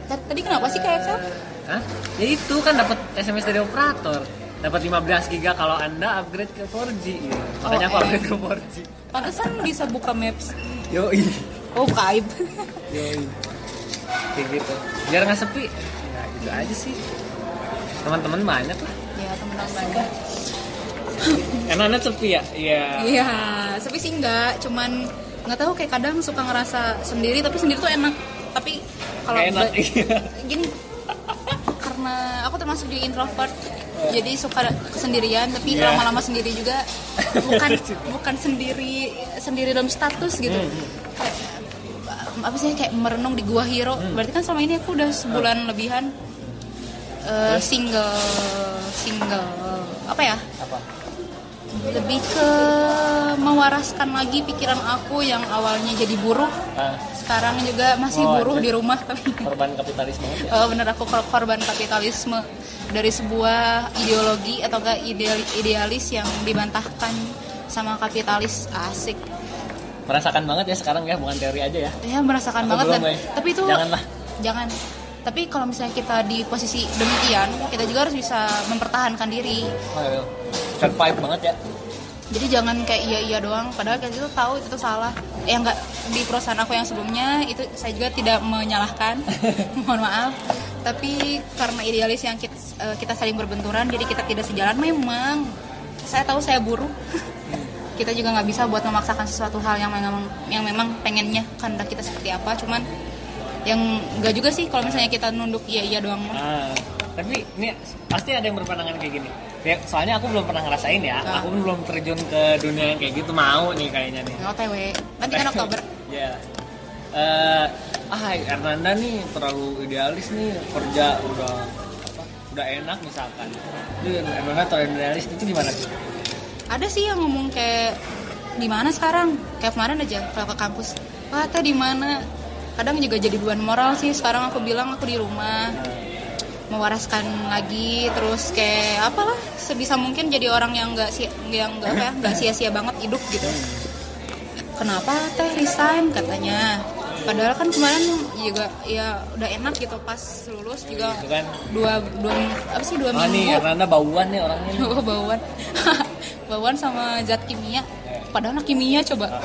Tadi kenapa sih kayak Excel? Hah? Ya itu kan dapat SMS dari operator dapat 15 giga kalau anda upgrade ke 4G gitu. makanya aku eh. upgrade ke 4G Pantesan bisa buka Maps. yoi Oh, buka aib. yoi kayak gitu. Biar nggak sepi. Ya gitu aja sih. Teman-teman banyak lah. Ya, teman-teman banyak. enak sepi ya? Iya. Iya, sepi sih enggak, cuman nggak tahu kayak kadang suka ngerasa sendiri tapi sendiri tuh enak. Tapi kalau enak iya. gini karena aku termasuk di introvert jadi suka kesendirian tapi Iya. lama-lama sendiri juga. Bukan bukan sendiri sendiri dalam status gitu. Kayak, apa sih kayak merenung di gua hero. Berarti kan selama ini aku udah sebulan lebihan eh, single single apa ya? Apa? Lebih ke mewaraskan lagi pikiran aku yang awalnya jadi buruh ah, sekarang juga masih Oh, buruh di rumah tapi korban kapitalis banget ya Oh, bener aku kor- korban kapitalisme dari sebuah ideologi atau enggak ideal- idealis yang dibantahkan sama kapitalis. Asik merasakan banget ya sekarang ya bukan teori aja ya. Ya merasakan Aku banget belum, dan Bay. tapi itu Janganlah. jangan. Tapi kalau misalnya kita di posisi demikian kita juga harus bisa mempertahankan diri. Ayo. survive banget ya. Jadi jangan kayak iya iya doang. Padahal kita itu tahu itu salah. Eh enggak di perusahaan aku yang sebelumnya itu saya juga tidak menyalahkan. Mohon maaf. Tapi karena idealis yang kita, eh, kita saling berbenturan jadi kita tidak sejalan memang. Saya tahu saya buruh kita juga nggak bisa buat memaksakan sesuatu hal yang memang yang memang pengennya kehendak kita seperti apa cuman yang enggak juga sih kalau misalnya kita nunduk iya iya doang mah Ah, tapi ini pasti ada yang berpandangan kayak gini. Ya, soalnya aku belum pernah ngerasain ya. Ah. Aku belum terjun ke dunia yang kayak gitu mau nih kayaknya nih. OTW nanti kan Oktober Ya. Eh, ah, Hernanda nih terlalu idealis nih kerja udah apa? Udah enak misalkan. Itu Hernanda terlalu idealis itu gimana sih? Ada sih yang ngomong kayak di mana sekarang? Kayak kemarin aja kalau ke kampus. Wah teh di mana? Kadang juga jadi beban moral sih. Sekarang aku bilang aku di rumah mewaraskan lagi. Terus kayak apalah sebisa mungkin jadi orang yang nggak sia yang nggak apa ya, nggak sia-sia banget hidup gitu. Kenapa teh? Resign katanya. Padahal kan kemarin juga ya udah enak gitu. Pas lulus juga Itu kan. dua dua apa sih dua Ah nih, minggu. Hernanda bauan nih orangnya. nih. Oh, bauan bauan sama zat kimia. Padahal anak kimia coba.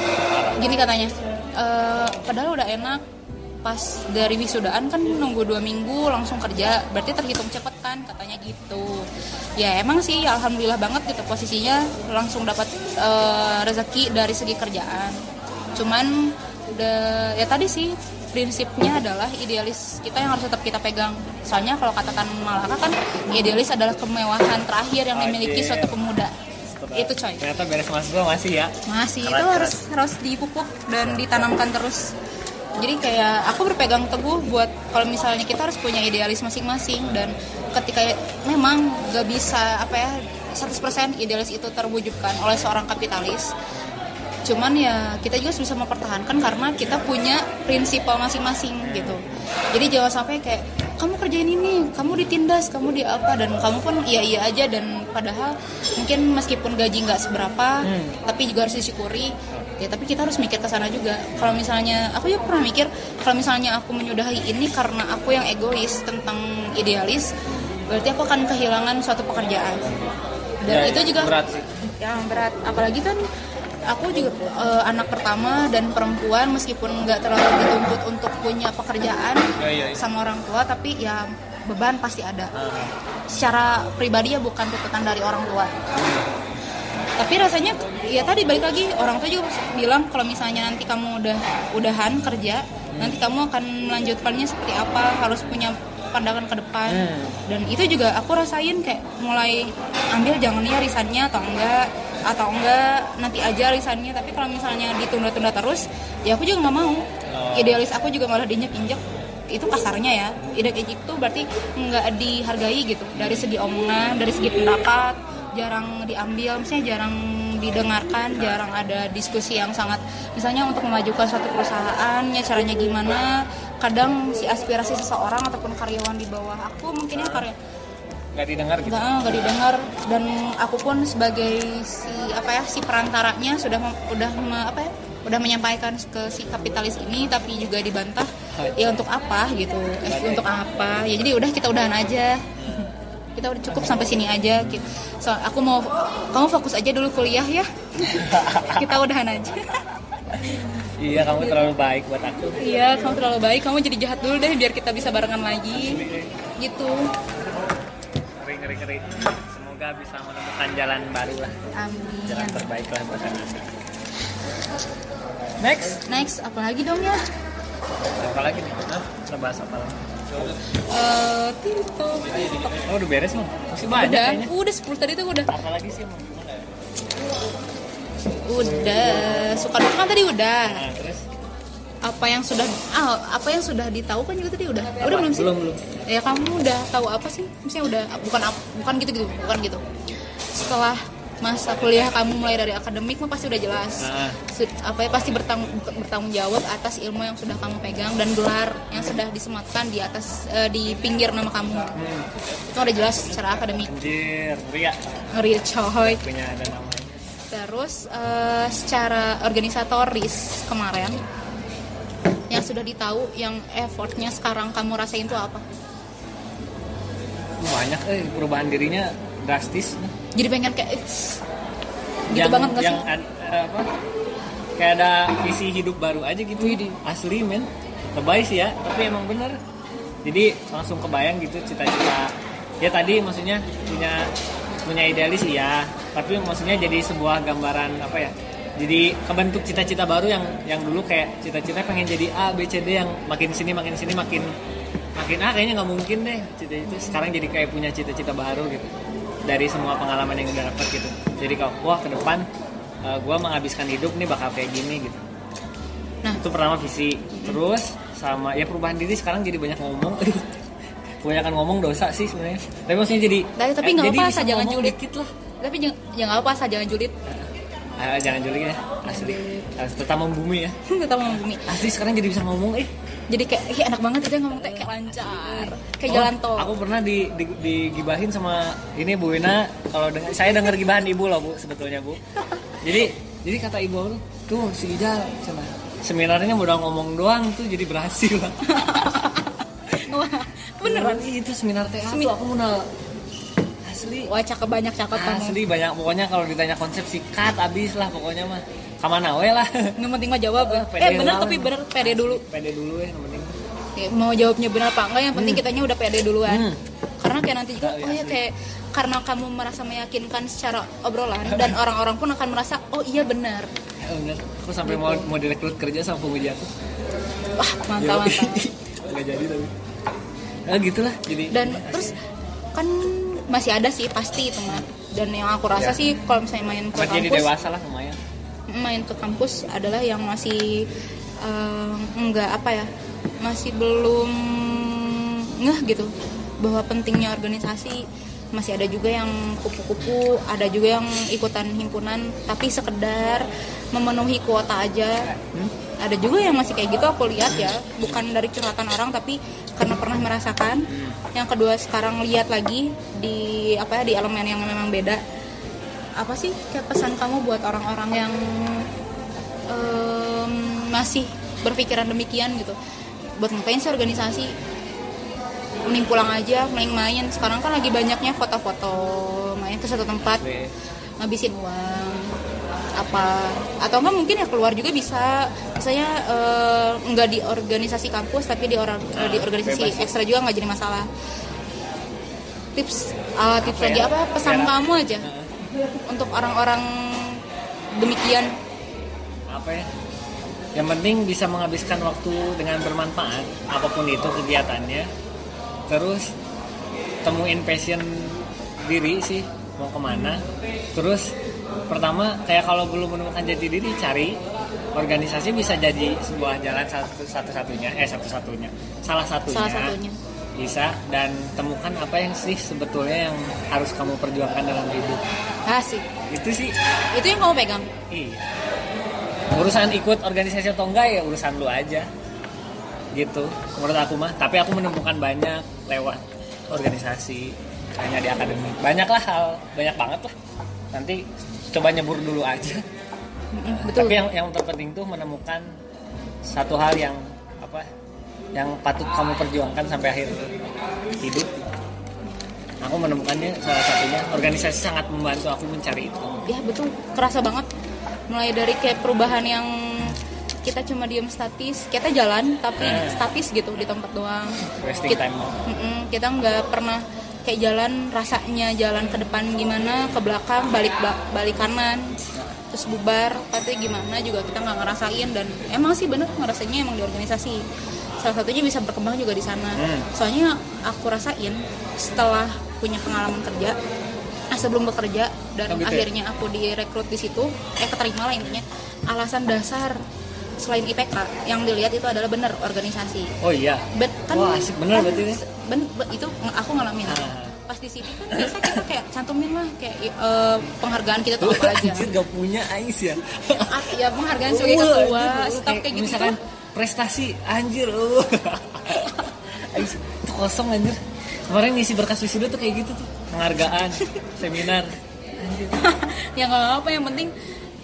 Gini katanya. "Eh, padahal udah enak. Pas dari wisudaan kan nunggu dua minggu langsung kerja. Berarti terhitung cepet kan katanya gitu. Ya emang sih alhamdulillah banget gitu posisinya. Langsung dapat eh, rezeki dari segi kerjaan. Cuman udah ya tadi sih prinsipnya adalah idealis kita yang harus tetap kita pegang. Soalnya kalau katakan Malaka kan idealis adalah kemewahan terakhir yang dimiliki suatu pemuda itu coy Ternyata beres mahasiswa masih ya. masih Keras, itu keras. harus harus dipupuk dan ditanamkan terus jadi kayak aku berpegang teguh buat kalau misalnya kita harus punya idealis masing-masing dan ketika memang gak bisa apa ya 100% idealis itu terwujudkan oleh seorang kapitalis cuman ya kita juga bisa mempertahankan karena kita punya prinsipal masing-masing gitu. Jadi jangan sampai kayak kamu kerjain ini kamu ditindas kamu di apa dan kamu pun iya iya aja. Dan padahal mungkin meskipun gaji nggak seberapa tapi juga harus disyukuri. Ya tapi kita harus mikir ke sana juga. Kalau misalnya aku juga pernah mikir kalau misalnya aku menyudahi ini karena aku yang egois tentang idealis berarti aku akan kehilangan suatu pekerjaan. Dan Ya, itu juga berat sih. yang berat. Apalagi kan aku juga eh, anak pertama dan perempuan meskipun nggak terlalu dituntut untuk punya pekerjaan Ya, ya, ya. sama orang tua tapi ya beban pasti ada. Ah, secara pribadi ya bukan tuntutan dari orang tua. Tapi rasanya ya tadi balik lagi orang tua juga bilang kalau misalnya nanti kamu udah udahan kerja nanti kamu akan melanjutkannya seperti apa harus punya pandangan ke depan. Hmm. dan itu juga aku rasain kayak mulai ambil jangan ya risannya atau enggak atau enggak nanti aja risannya tapi kalau misalnya ditunda-tunda terus ya aku juga nggak mau. Oh. idealis aku juga malah diinjek-injek. Itu kasarnya ya. Injek itu berarti nggak dihargai gitu. Dari segi omongan dari segi pendapat jarang diambil. Misalnya jarang didengarkan jarang ada diskusi yang sangat misalnya untuk memajukan suatu perusahaan ya caranya gimana. Kadang si aspirasi seseorang ataupun karyawan di bawah aku mungkin ya karya nggak didengar gitu. nggak nggak didengar. Dan aku pun sebagai si apa ya si perantaranya sudah udah me- apa ya udah menyampaikan ke si kapitalis ini tapi juga dibantah ya untuk apa? gitu. Eh, untuk apa? Ya jadi udah kita udahan aja. Kita udah cukup sampai sini aja gitu. so aku mau kamu fokus aja dulu kuliah ya. Kita udahan aja. Iya, kamu terlalu baik buat aku. iya kamu terlalu baik. Kamu jadi jahat dulu deh biar kita bisa barengan lagi. Gitu Ngeri, ngeri, ngeri. Semoga bisa menemukan jalan baru lah. amin Jalan terbaik lah buat Anasa. Next. next apa lagi dong ya Apa lagi nih? Hah? Kita bahas apa lagi? Eh, TikTok, TikTok. Oh, udah beres loh. Masih banyak udah, kayaknya. udah 10 tadi tuh udah. Apa lagi sih mau gimana? Udah, suka duka kan tadi udah. Nah, terus Apa yang sudah ah, apa yang sudah ditahu kan juga tadi udah. Udah belum sih? belum belum. Ya kamu udah tahu apa sih? Misalnya udah bukan bukan gitu gitu, bukan gitu. Setelah masa kuliah kamu mulai dari akademik mah pasti udah jelas. Nah. Sud- apa ya pasti bertanggung bertanggung jawab atas ilmu yang sudah kamu pegang dan gelar yang sudah disematkan di atas eh, di pinggir nama kamu. Itu udah jelas secara akademik. Anjir, ngeri ya. Ngeri coy. Punya ada namanya. Terus eh, secara organisatoris kemarin yang sudah ditahu yang effortnya sekarang kamu rasain itu apa? Banyak eh perubahan dirinya drastis. Jadi pengen kayak gitu yang, banget gak yang sih? an- eh, apa? Kayak ada visi hidup baru aja gitu. Widih. Asli men. Lebay sih ya, tapi emang bener. Jadi langsung kebayang gitu cita-cita. Ya tadi maksudnya punya punya idealis iya, tapi maksudnya jadi sebuah gambaran apa ya? Jadi kebentuk cita-cita baru yang yang dulu kayak cita-cita pengen jadi A, B, C, D yang makin sini makin sini makin makin ah kayaknya nggak mungkin deh. Cita itu sekarang jadi kayak punya cita-cita baru gitu. Dari semua pengalaman yang udah dapat gitu. Jadi kalau wah ke depan uh, gue menghabiskan hidup nih bakal kayak gini gitu. Nah. itu pertama visi. Terus sama ya perubahan diri sekarang jadi banyak ngomong. Kebanyakan ngomong dosa sih sebenarnya. Tapi maksudnya jadi Tapi- tapi eh, nggak jadi apa, bisa asal jangan julid. dikit lah. Tapi jangan jangan apa asal jangan julid. Ah, jangan julid ya asli harus tetap membumi ya Tetap ngomong bumi. asli sekarang jadi bisa ngomong eh Jadi kayak ih enak banget dia ngomong teh kayak lancar. Kayak Oh, jalan tol. Aku pernah di, di, digibahin sama ini Bu Wina. Kalau denger- saya dengar gibahan ibu loh Bu sebetulnya Bu. Jadi jadi kata ibu aku tuh si Ijal cina seminarnya udah ngomong doang tuh jadi berhasil Wah, beneran Beneran, itu seminar TA Semi- tuh aku mau asli. Wah, cakep banyak cakep asli banyak. Pokoknya kalau ditanya konsep sikat abis lah pokoknya mah. Kamana we lah. Yang penting mah jawab ya. Eh bener tapi bener pede dulu. pede dulu ya yang penting. Mau jawabnya benar apa enggak yang penting kitanya udah pede duluan. Hmm. Karena kayak nanti juga oh ya kayak karena kamu merasa meyakinkan secara obrolan dan orang-orang pun akan merasa oh iya benar. ya bener. Aku sampai mau mau direkrut kerja sama penguji aku. Wah, mantap mantap. nggak jadi tapi. Nah, gitulah jadi Dan terus kan masih ada sih pasti itu mah. Dan yang aku rasa Ya. sih kalau misalnya main ke jadi kampus dewasa lah lumayan main ke kampus adalah yang masih eh, enggak apa ya masih belum ngeh gitu bahwa pentingnya organisasi masih ada juga yang kupu-kupu ada juga yang ikutan himpunan tapi sekedar memenuhi kuota aja. Ada juga yang masih kayak gitu aku lihat ya. Bukan dari curhatan orang tapi karena pernah merasakan. Yang kedua sekarang lihat lagi di apa ya di elemen yang memang beda. Apa sih kayak pesan kamu buat orang-orang yang em, masih berpikiran demikian gitu? Buat ngapain sih organisasi? Mending pulang aja mending main. Sekarang kan lagi banyaknya foto-foto main ke satu tempat ngabisin uang apa atau enggak mungkin ya keluar juga bisa misalnya eh, nggak di organisasi kampus tapi di orang Nah, di organisasi bebas. ekstra juga nggak jadi masalah tips ah, tips Apa lagi ya? apa pesan Ya. kamu aja untuk orang-orang demikian apa ya yang penting bisa menghabiskan waktu dengan bermanfaat apa pun itu kegiatannya terus temuin passion diri sih mau ke mana terus pertama kayak kalau belum menemukan jati diri cari organisasi bisa jadi sebuah jalan satu satu satunya eh satu satunya salah satunya salah satunya bisa dan temukan apa yang sih sebetulnya yang harus kamu perjuangkan dalam hidup asik itu sih itu yang kamu pegang Iya. Urusan ikut organisasi atau enggak ya urusan lu aja. Gitu. Menurut aku mah. Tapi aku menemukan banyak lewat organisasi, hanya di akademik. Banyak lah hal, banyak banget lah. Nanti coba nyebur dulu aja. Mm, betul Tapi yang yang terpenting tuh menemukan satu hal yang apa? Yang patut kamu perjuangkan sampai akhir hidup. Aku menemukannya salah satunya organisasi sangat membantu aku mencari itu. ya betul kerasa banget mulai dari kayak perubahan yang kita cuma diem statis kita jalan tapi Eh. statis gitu di tempat doang Wasting kita, time. Mm-mm, kita nggak pernah kayak jalan rasanya jalan ke depan gimana ke belakang balik ba- balik kanan terus bubar tapi gimana juga kita nggak ngerasain dan emang sih bener ngerasainnya emang di organisasi salah satunya bisa berkembang juga di sana Hmm. soalnya aku rasain setelah punya pengalaman kerja ah, sebelum bekerja dan Oh, gitu ya? akhirnya aku direkrut di situ eh keterima lah intinya alasan dasar selain IPK yang dilihat itu adalah bener organisasi Oh iya. Bet, kan, Wah, asik bener kan berarti ini. ben- be- itu aku ngalamin Ah. pas di CV kan biasa kita kayak cantumin lah kayak eh, penghargaan kita tuh apa aja Anjir gak punya Ais ya. Ah, ya penghargaan sebagai ketua staff kayak gitu Misalkan prestasi anjir. Uh. Ais itu kosong anjir. Kemarin ngisi berkas wisuda tuh kayak gitu tuh. Penghargaan, seminar. Anjir. ya nggak apa yang penting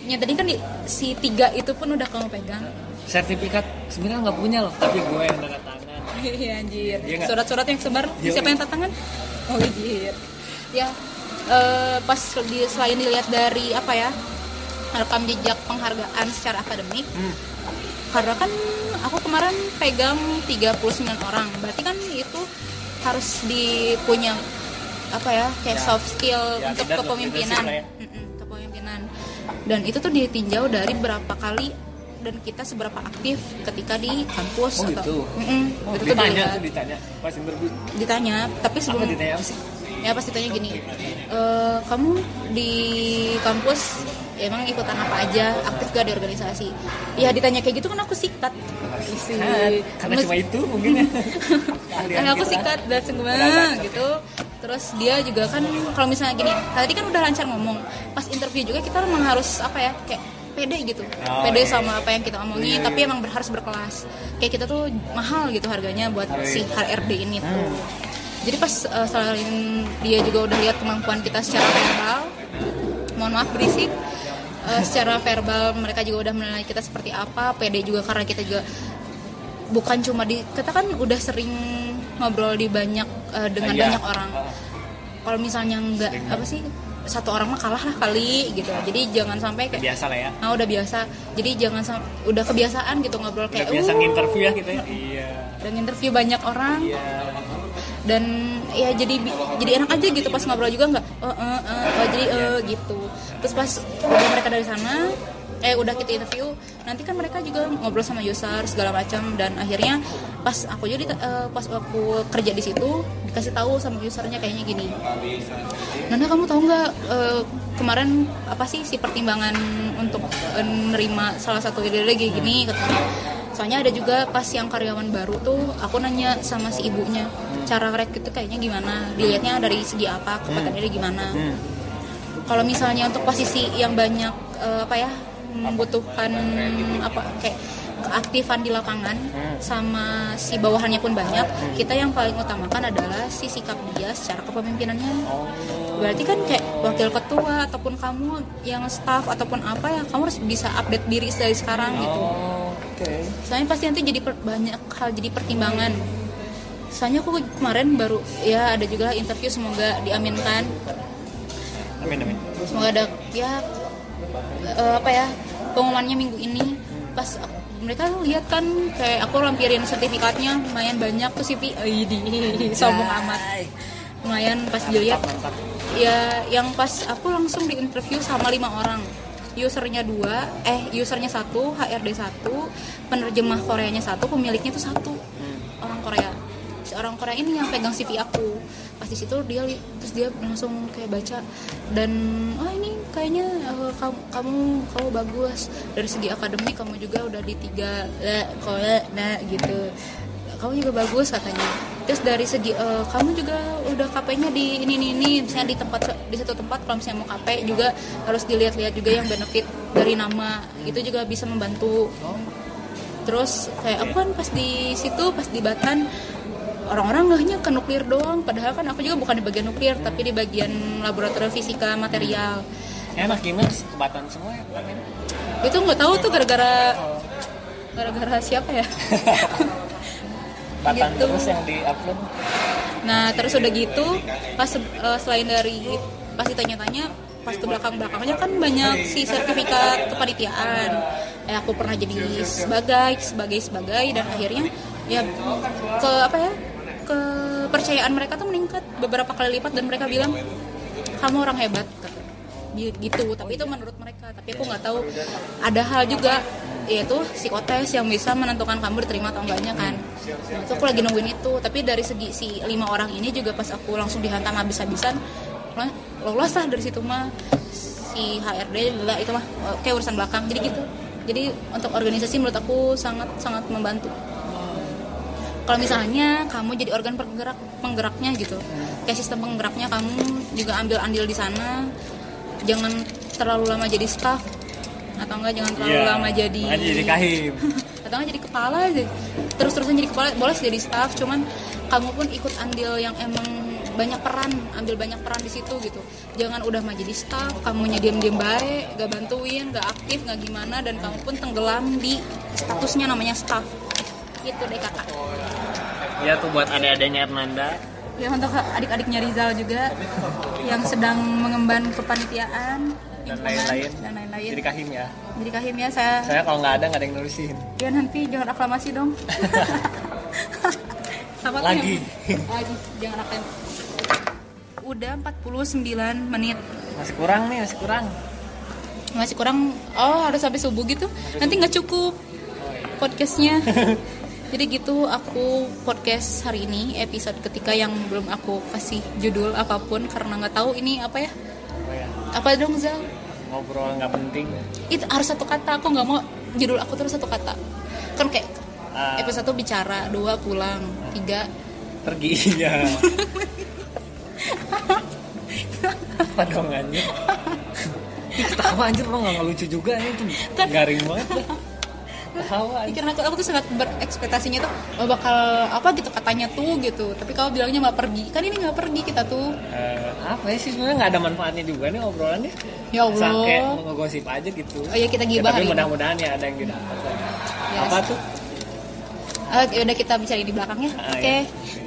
ya tadi kan di, si tiga itu pun udah kamu pegang Sertifikat sebenarnya nggak punya loh, tapi gue yang tanda tangan. Iya anjir. Nggak? Surat-surat yang sebar Iya, siapa iya. yang tantangan? Oh anjir. Ya eh, pas di, selain dilihat dari apa ya rekam jejak penghargaan secara akademik, Hmm. karena kan aku kemarin pegang 39 orang, berarti kan itu harus dipunya apa ya kayak Ya. soft skill Ya, untuk ya. Kepemimpinan. Dan itu tuh ditinjau dari berapa kali dan kita seberapa aktif ketika di kampus Oh, atau gitu. Mm-mm, Oh, itu ditanya tuh ditanya pas interview. ditanya tapi Apa sebelum ditanya apa sih? ya pasti tanya gini "E, kamu di kampus ya emang ikutan apa aja aktif gak di organisasi ya ditanya kayak gitu kan aku sikat. Kan, karena Mes- cuma itu mungkin ya. Kan aku sikat dan Beragam. gitu terus dia juga kan kalau misalnya gini tadi kan udah lancar ngomong pas interview juga kita memang harus apa ya kayak pede gitu Oh, pede iya. sama apa yang kita omongin Iya, tapi iya. emang harus berkelas kayak kita tuh mahal gitu harganya buat Oh, iya. si HRD ini tuh Hmm. jadi pas uh, selain dia juga udah lihat kemampuan kita secara verbal mohon maaf berisik eh, secara verbal mereka juga udah menilai kita seperti apa pede juga karena kita juga bukan cuma di kita kan udah sering ngobrol di banyak eh, dengan Iya. banyak orang. Ah, kalau misalnya nggak apa sih satu orang mah kalah lah kali gitu. Jadi jangan sampai kayak biasa lah ya. Nah udah biasa. Jadi jangan udah kebiasaan gitu ngobrol udah kayak biasa "Uh," nginterview ya kita ya? Iya. Dan interview banyak orang. Iya. Dan ya jadi jadi enak aja gitu pas ngobrol juga nggak oh, eh, eh, oh, jadi eh gitu terus pas udah mereka dari sana eh udah kita interview nanti kan mereka juga ngobrol sama user segala macam. Dan akhirnya pas aku jadi eh, pas aku kerja di situ dikasih tahu sama usernya kayaknya gini. Nanda kamu tahu nggak eh, kemarin apa sih si pertimbangan untuk eh, nerima salah satu ide kayak gini katanya soalnya ada juga pas yang karyawan baru tuh aku nanya sama si ibunya cara rekrut itu kayaknya gimana? Dilihatnya dari segi apa? Kepetannya gimana? hmm. Kalau misalnya untuk posisi yang banyak eh, apa ya membutuhkan apa kayak keaktifan di lapangan Hmm. sama si bawahannya pun banyak kita yang paling utamakan adalah si sikap dia secara kepemimpinannya. Oh. Berarti kan kayak wakil ketua ataupun kamu yang staff ataupun apa ya kamu harus bisa update diri dari sekarang gitu. oh oke. Soalnya pasti nanti jadi per- banyak hal jadi pertimbangan. Soalnya aku kemarin baru ya ada juga interview semoga diaminkan amin amin. Semoga ada ya eh, apa ya pengumumannya minggu ini. Pas aku- mereka lihat kan kayak aku lampirin sertifikatnya lumayan banyak tuh CV di sombong amat. Lumayan pas dilihat. ya yang pas aku langsung di interview sama lima orang. Usernya dua eh usernya satu HRD satu penerjemah Koreanya satu pemiliknya tuh satu. Hmm. orang Korea. Si orang Korea ini yang pegang CV aku pas di situ dia terus dia langsung kayak baca dan oh ini kayaknya eh, kamu kamu kamu bagus. Dari segi akademik kamu juga udah di tiga eh, Korea nah gitu. Kamu juga bagus katanya. Terus dari segi eh, kamu juga udah KP-nya di ini ini ini. Misalnya di tempat di satu tempat kalau misalnya mau KP juga harus dilihat-lihat juga yang benefit dari nama. Itu juga bisa membantu. Terus kayak aku kan pas di situ pas di Batan orang-orang ngehnya ke nuklir doang padahal kan aku juga bukan di bagian nuklir tapi di bagian laboratorium fisika material. Enak gimana kebatan semua ya itu nggak tahu tuh gara-gara gara-gara siapa ya? Batan Gitu. terus yang di upload Nah terus udah gitu pas eh, selain dari pas ditanya-tanya pas ke belakang-belakangnya kan banyak si sertifikat kepanitiaan. Eh aku pernah jadi sebagai sebagai sebagai dan akhirnya ya ke apa ya kepercayaan mereka tuh meningkat. Beberapa kali lipat dan mereka bilang kamu orang hebat. Gitu. Tapi itu menurut mereka. Tapi aku nggak tahu. Ada hal juga yaitu psikotes yang bisa menentukan kamu diterima atau enggaknya kan. Nah, itu aku lagi nungguin itu. Tapi dari segi si lima orang ini juga pas aku langsung dihantam habis-habisan lo- lolos lah dari situ mah. Si HRD lah itu mah kayak urusan belakang. Jadi gitu. Jadi untuk organisasi menurut aku sangat sangat membantu kalau misalnya kamu jadi organ penggerak penggeraknya gitu kayak sistem penggeraknya kamu juga ambil andil di sana. Jangan terlalu lama jadi staff atau enggak jangan terlalu Iya, lama jadi makanya jadi kahim. Atau enggak jadi kepala aja. Terus terusan jadi kepala boleh jadi staff cuman kamu pun ikut andil yang emang banyak peran ambil banyak peran di situ gitu. Jangan udah mah jadi staff kamu diam diam baik gak bantuin gak aktif gak gimana dan kamu pun tenggelam di statusnya namanya staff gitu deh kakak ya tuh buat adik-adiknya Hernanda ya untuk adik-adiknya Rizal juga yang sedang mengemban kepanitiaan dan lain-lain. dan lain-lain. Jadi kahim ya. Jadi kahim ya saya saya kalau nggak ada nggak ada yang nulisin ya nanti jangan aklamasi dong. Tuh Lagi. lagi jangan aklamasi udah 49 menit. Masih kurang nih masih kurang. Masih kurang. Oh harus sampai subuh gitu? Nanti nggak cukup podcastnya jadi gitu aku podcast hari ini episode ketika yang belum aku kasih judul apa pun karena nggak tahu ini apa ya. Oh ya apa dong Zal? Ngobrol nggak penting. Itu harus satu kata aku nggak mau judul aku terus satu kata. Kan kayak Ah, episode satu bicara dua pulang tiga. Pergi ya apa dong anjir ketawa anjir lo nggak lucu juga ini tuh garing banget aja. pikiran aku aku tuh sangat berekspektasinya tuh oh, bakal apa gitu katanya tuh gitu. Tapi kalau bilangnya nggak pergi kan ini nggak pergi kita tuh. Eh, apa ya sih sebenarnya? Nggak ada manfaatnya juga nih obrolannya. Ya allah. Ngegosip aja gitu. Oh ya kita Ya, gibah tapi hari ini mudah-mudahan ya ada yang lah. Yes. apa tuh? Ah, ya udah kita bicara di belakangnya. Ah, oke. ya.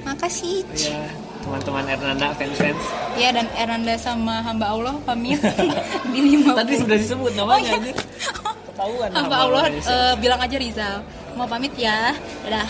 makasih. Ya teman-teman Ernanda fans fans ya dan Eranda sama hamba Allah pamit. Di lima tadi sudah disebut oh, namanya iya. ketahuan hamba Allah siapa. eh, bilang aja Rizal. Mau pamit ya. Dadah